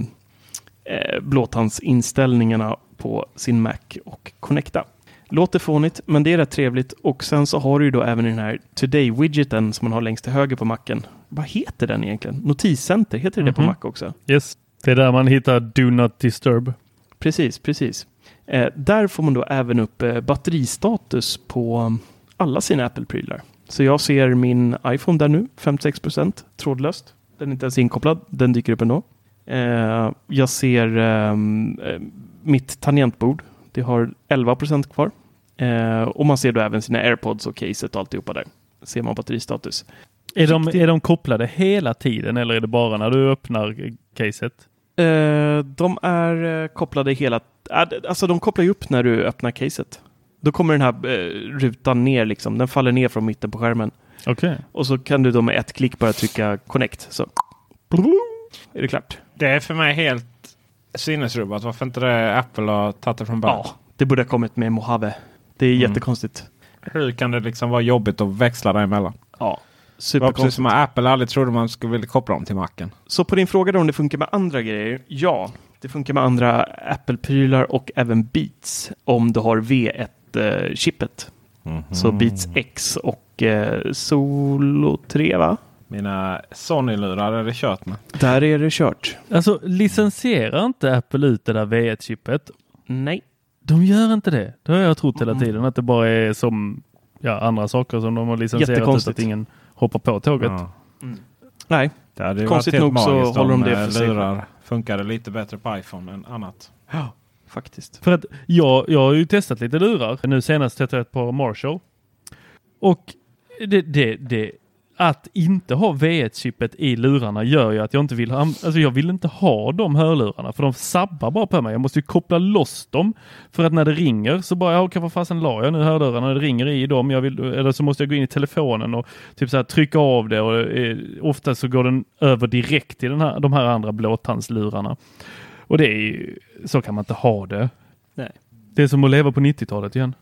eh, blåtandsinställningarna på sin Mac och connecta. Låter fånigt, men det är rätt trevligt. Och sen så har du ju då även den här Today-widgeten som man har längst till höger på macken. Vad heter den egentligen? Notiscenter, heter det det på Mhm. Mac också? Yes, det är där man hittar Do Not Disturb. Precis, precis. Eh, där får man då även upp eh, batteristatus på alla sina Apple-prylar. Så jag ser min iPhone där nu, 56% trådlöst. Den är inte ens inkopplad, den dyker upp ändå. Eh, jag ser ehm, eh, mitt tangentbord, det har 11% kvar. Eh, och man ser då även sina AirPods och caset och alltihopa där. Ser man batteristatus. Är de, är de kopplade hela tiden eller är det bara när du öppnar eh, caset? Eh, de är eh, kopplade hela... d- Alltså de kopplar ju upp när du öppnar caset. Då kommer den här eh, rutan ner liksom. Den faller ner från mitten på skärmen. Okej. Och så kan du då med ett klick bara trycka connect. Så är det klart. Det är för mig helt sinnesrubbat varför inte det Apple har tagit det från början. Ja, det borde ha kommit med Mojave. Det är Mm. jättekonstigt. Hur kan det liksom vara jobbigt att växla däremellan? Ja, Det var precis superkonstigt. som att Apple aldrig trodde man skulle vilja koppla dem till macken. Så på din fråga då om det funkar med andra grejer? Ja, det funkar med andra Apple-prylar och även Beats om du har V1-chippet. Så Beats X och eh, Solo 3 va? Mina Sony-lurar är det kört med. Där är det kört. Alltså licensierar inte Apple ut det där V1-chippet? Nej. De gör inte det. Det har jag trott hela tiden. Att det bara är som ja, andra saker som de har licensierat ut att ingen hoppar på tåget. Ja. Nej. Det Konstigt nog så håller de det eh, för sig lurar funkade lite bättre på iPhone än annat. Ja, faktiskt. För att jag, jag har ju testat lite lurar. Nu senast testade jag ett par Marshall. Och det, det, det, att inte ha V1-chippet i lurarna gör ju att jag inte vill ha, alltså jag vill inte ha de hörlurarna för de sabbar bara på mig. Jag måste ju koppla loss dem för att när det ringer så bara, ja okej vad fasen la jag nu hörlurarna när det ringer i dem. Jag vill, eller så måste jag gå in i telefonen och typ så här trycka av det och eh, ofta så går den över direkt till den här, de här andra blåtandslurarna. Och det är ju, så kan man inte ha det. Nej. Det är som att leva på 90-talet igen.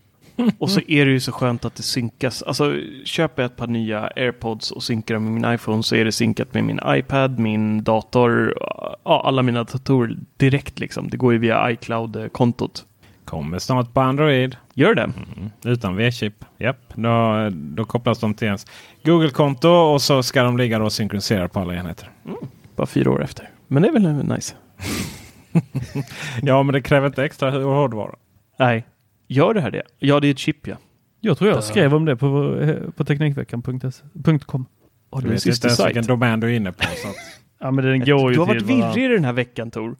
Och så är det ju så skönt att det synkas. Alltså, köper jag ett par nya AirPods och synkar dem med min iPhone så är det synkat med min iPad, min dator, ja, alla mina datorer direkt liksom. Det går ju via iCloud-kontot. Kommer snart på Android. Gör det? Mm. Utan V-chip. Japp. Då, då kopplas de till ens Google-konto och så ska de ligga och synkronisera på alla enheter. Bara fyra år efter. Men det är väl nice? Ja, men det kräver inte extra hårdvara. Nej. Gör det här det? Ja, det är ett chip ja. Jag tror jag skrev om det på, eh, på Teknikveckan.com. Har Du vet inte ens vilken domän du är inne på. Så att, Ja men den går ju Du har varit virrig den här veckan Tor.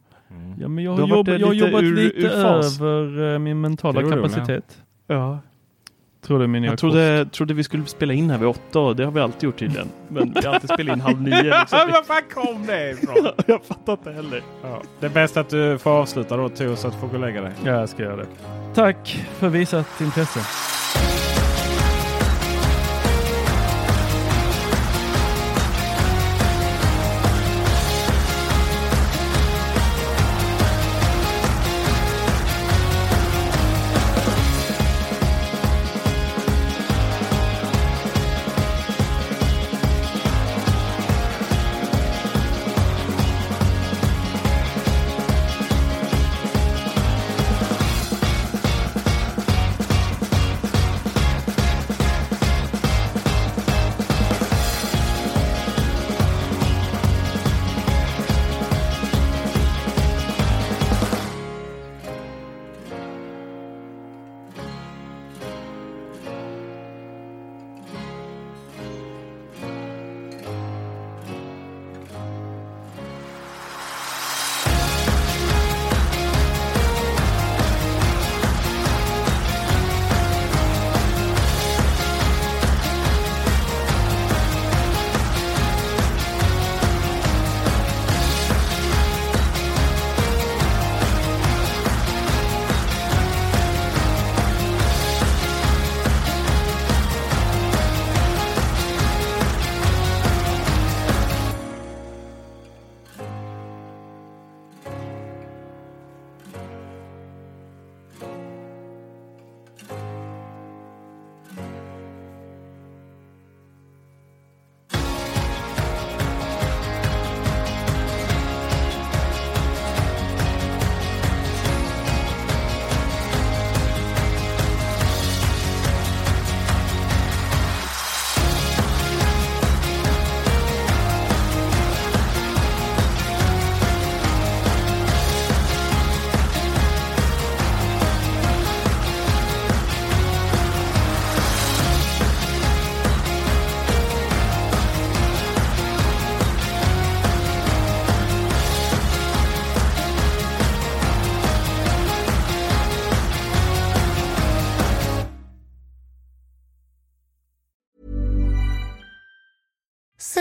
Ja men jag har, har jobbat, jag har jobbat ur- lite ur över eh, min mentala Det är kapacitet. Ja. Trodde min Jag trodde, trodde vi skulle spela in här vid åtta och det har vi alltid gjort tydligen. Men vi har alltid spelat in halv nio. Liksom. Var fan kom det ifrån? jag fattar inte heller. Ja. Det är bäst att du får avsluta då Tor så att du får gå och lägga dig. Ja, jag ska göra det. Tack för visat intresse.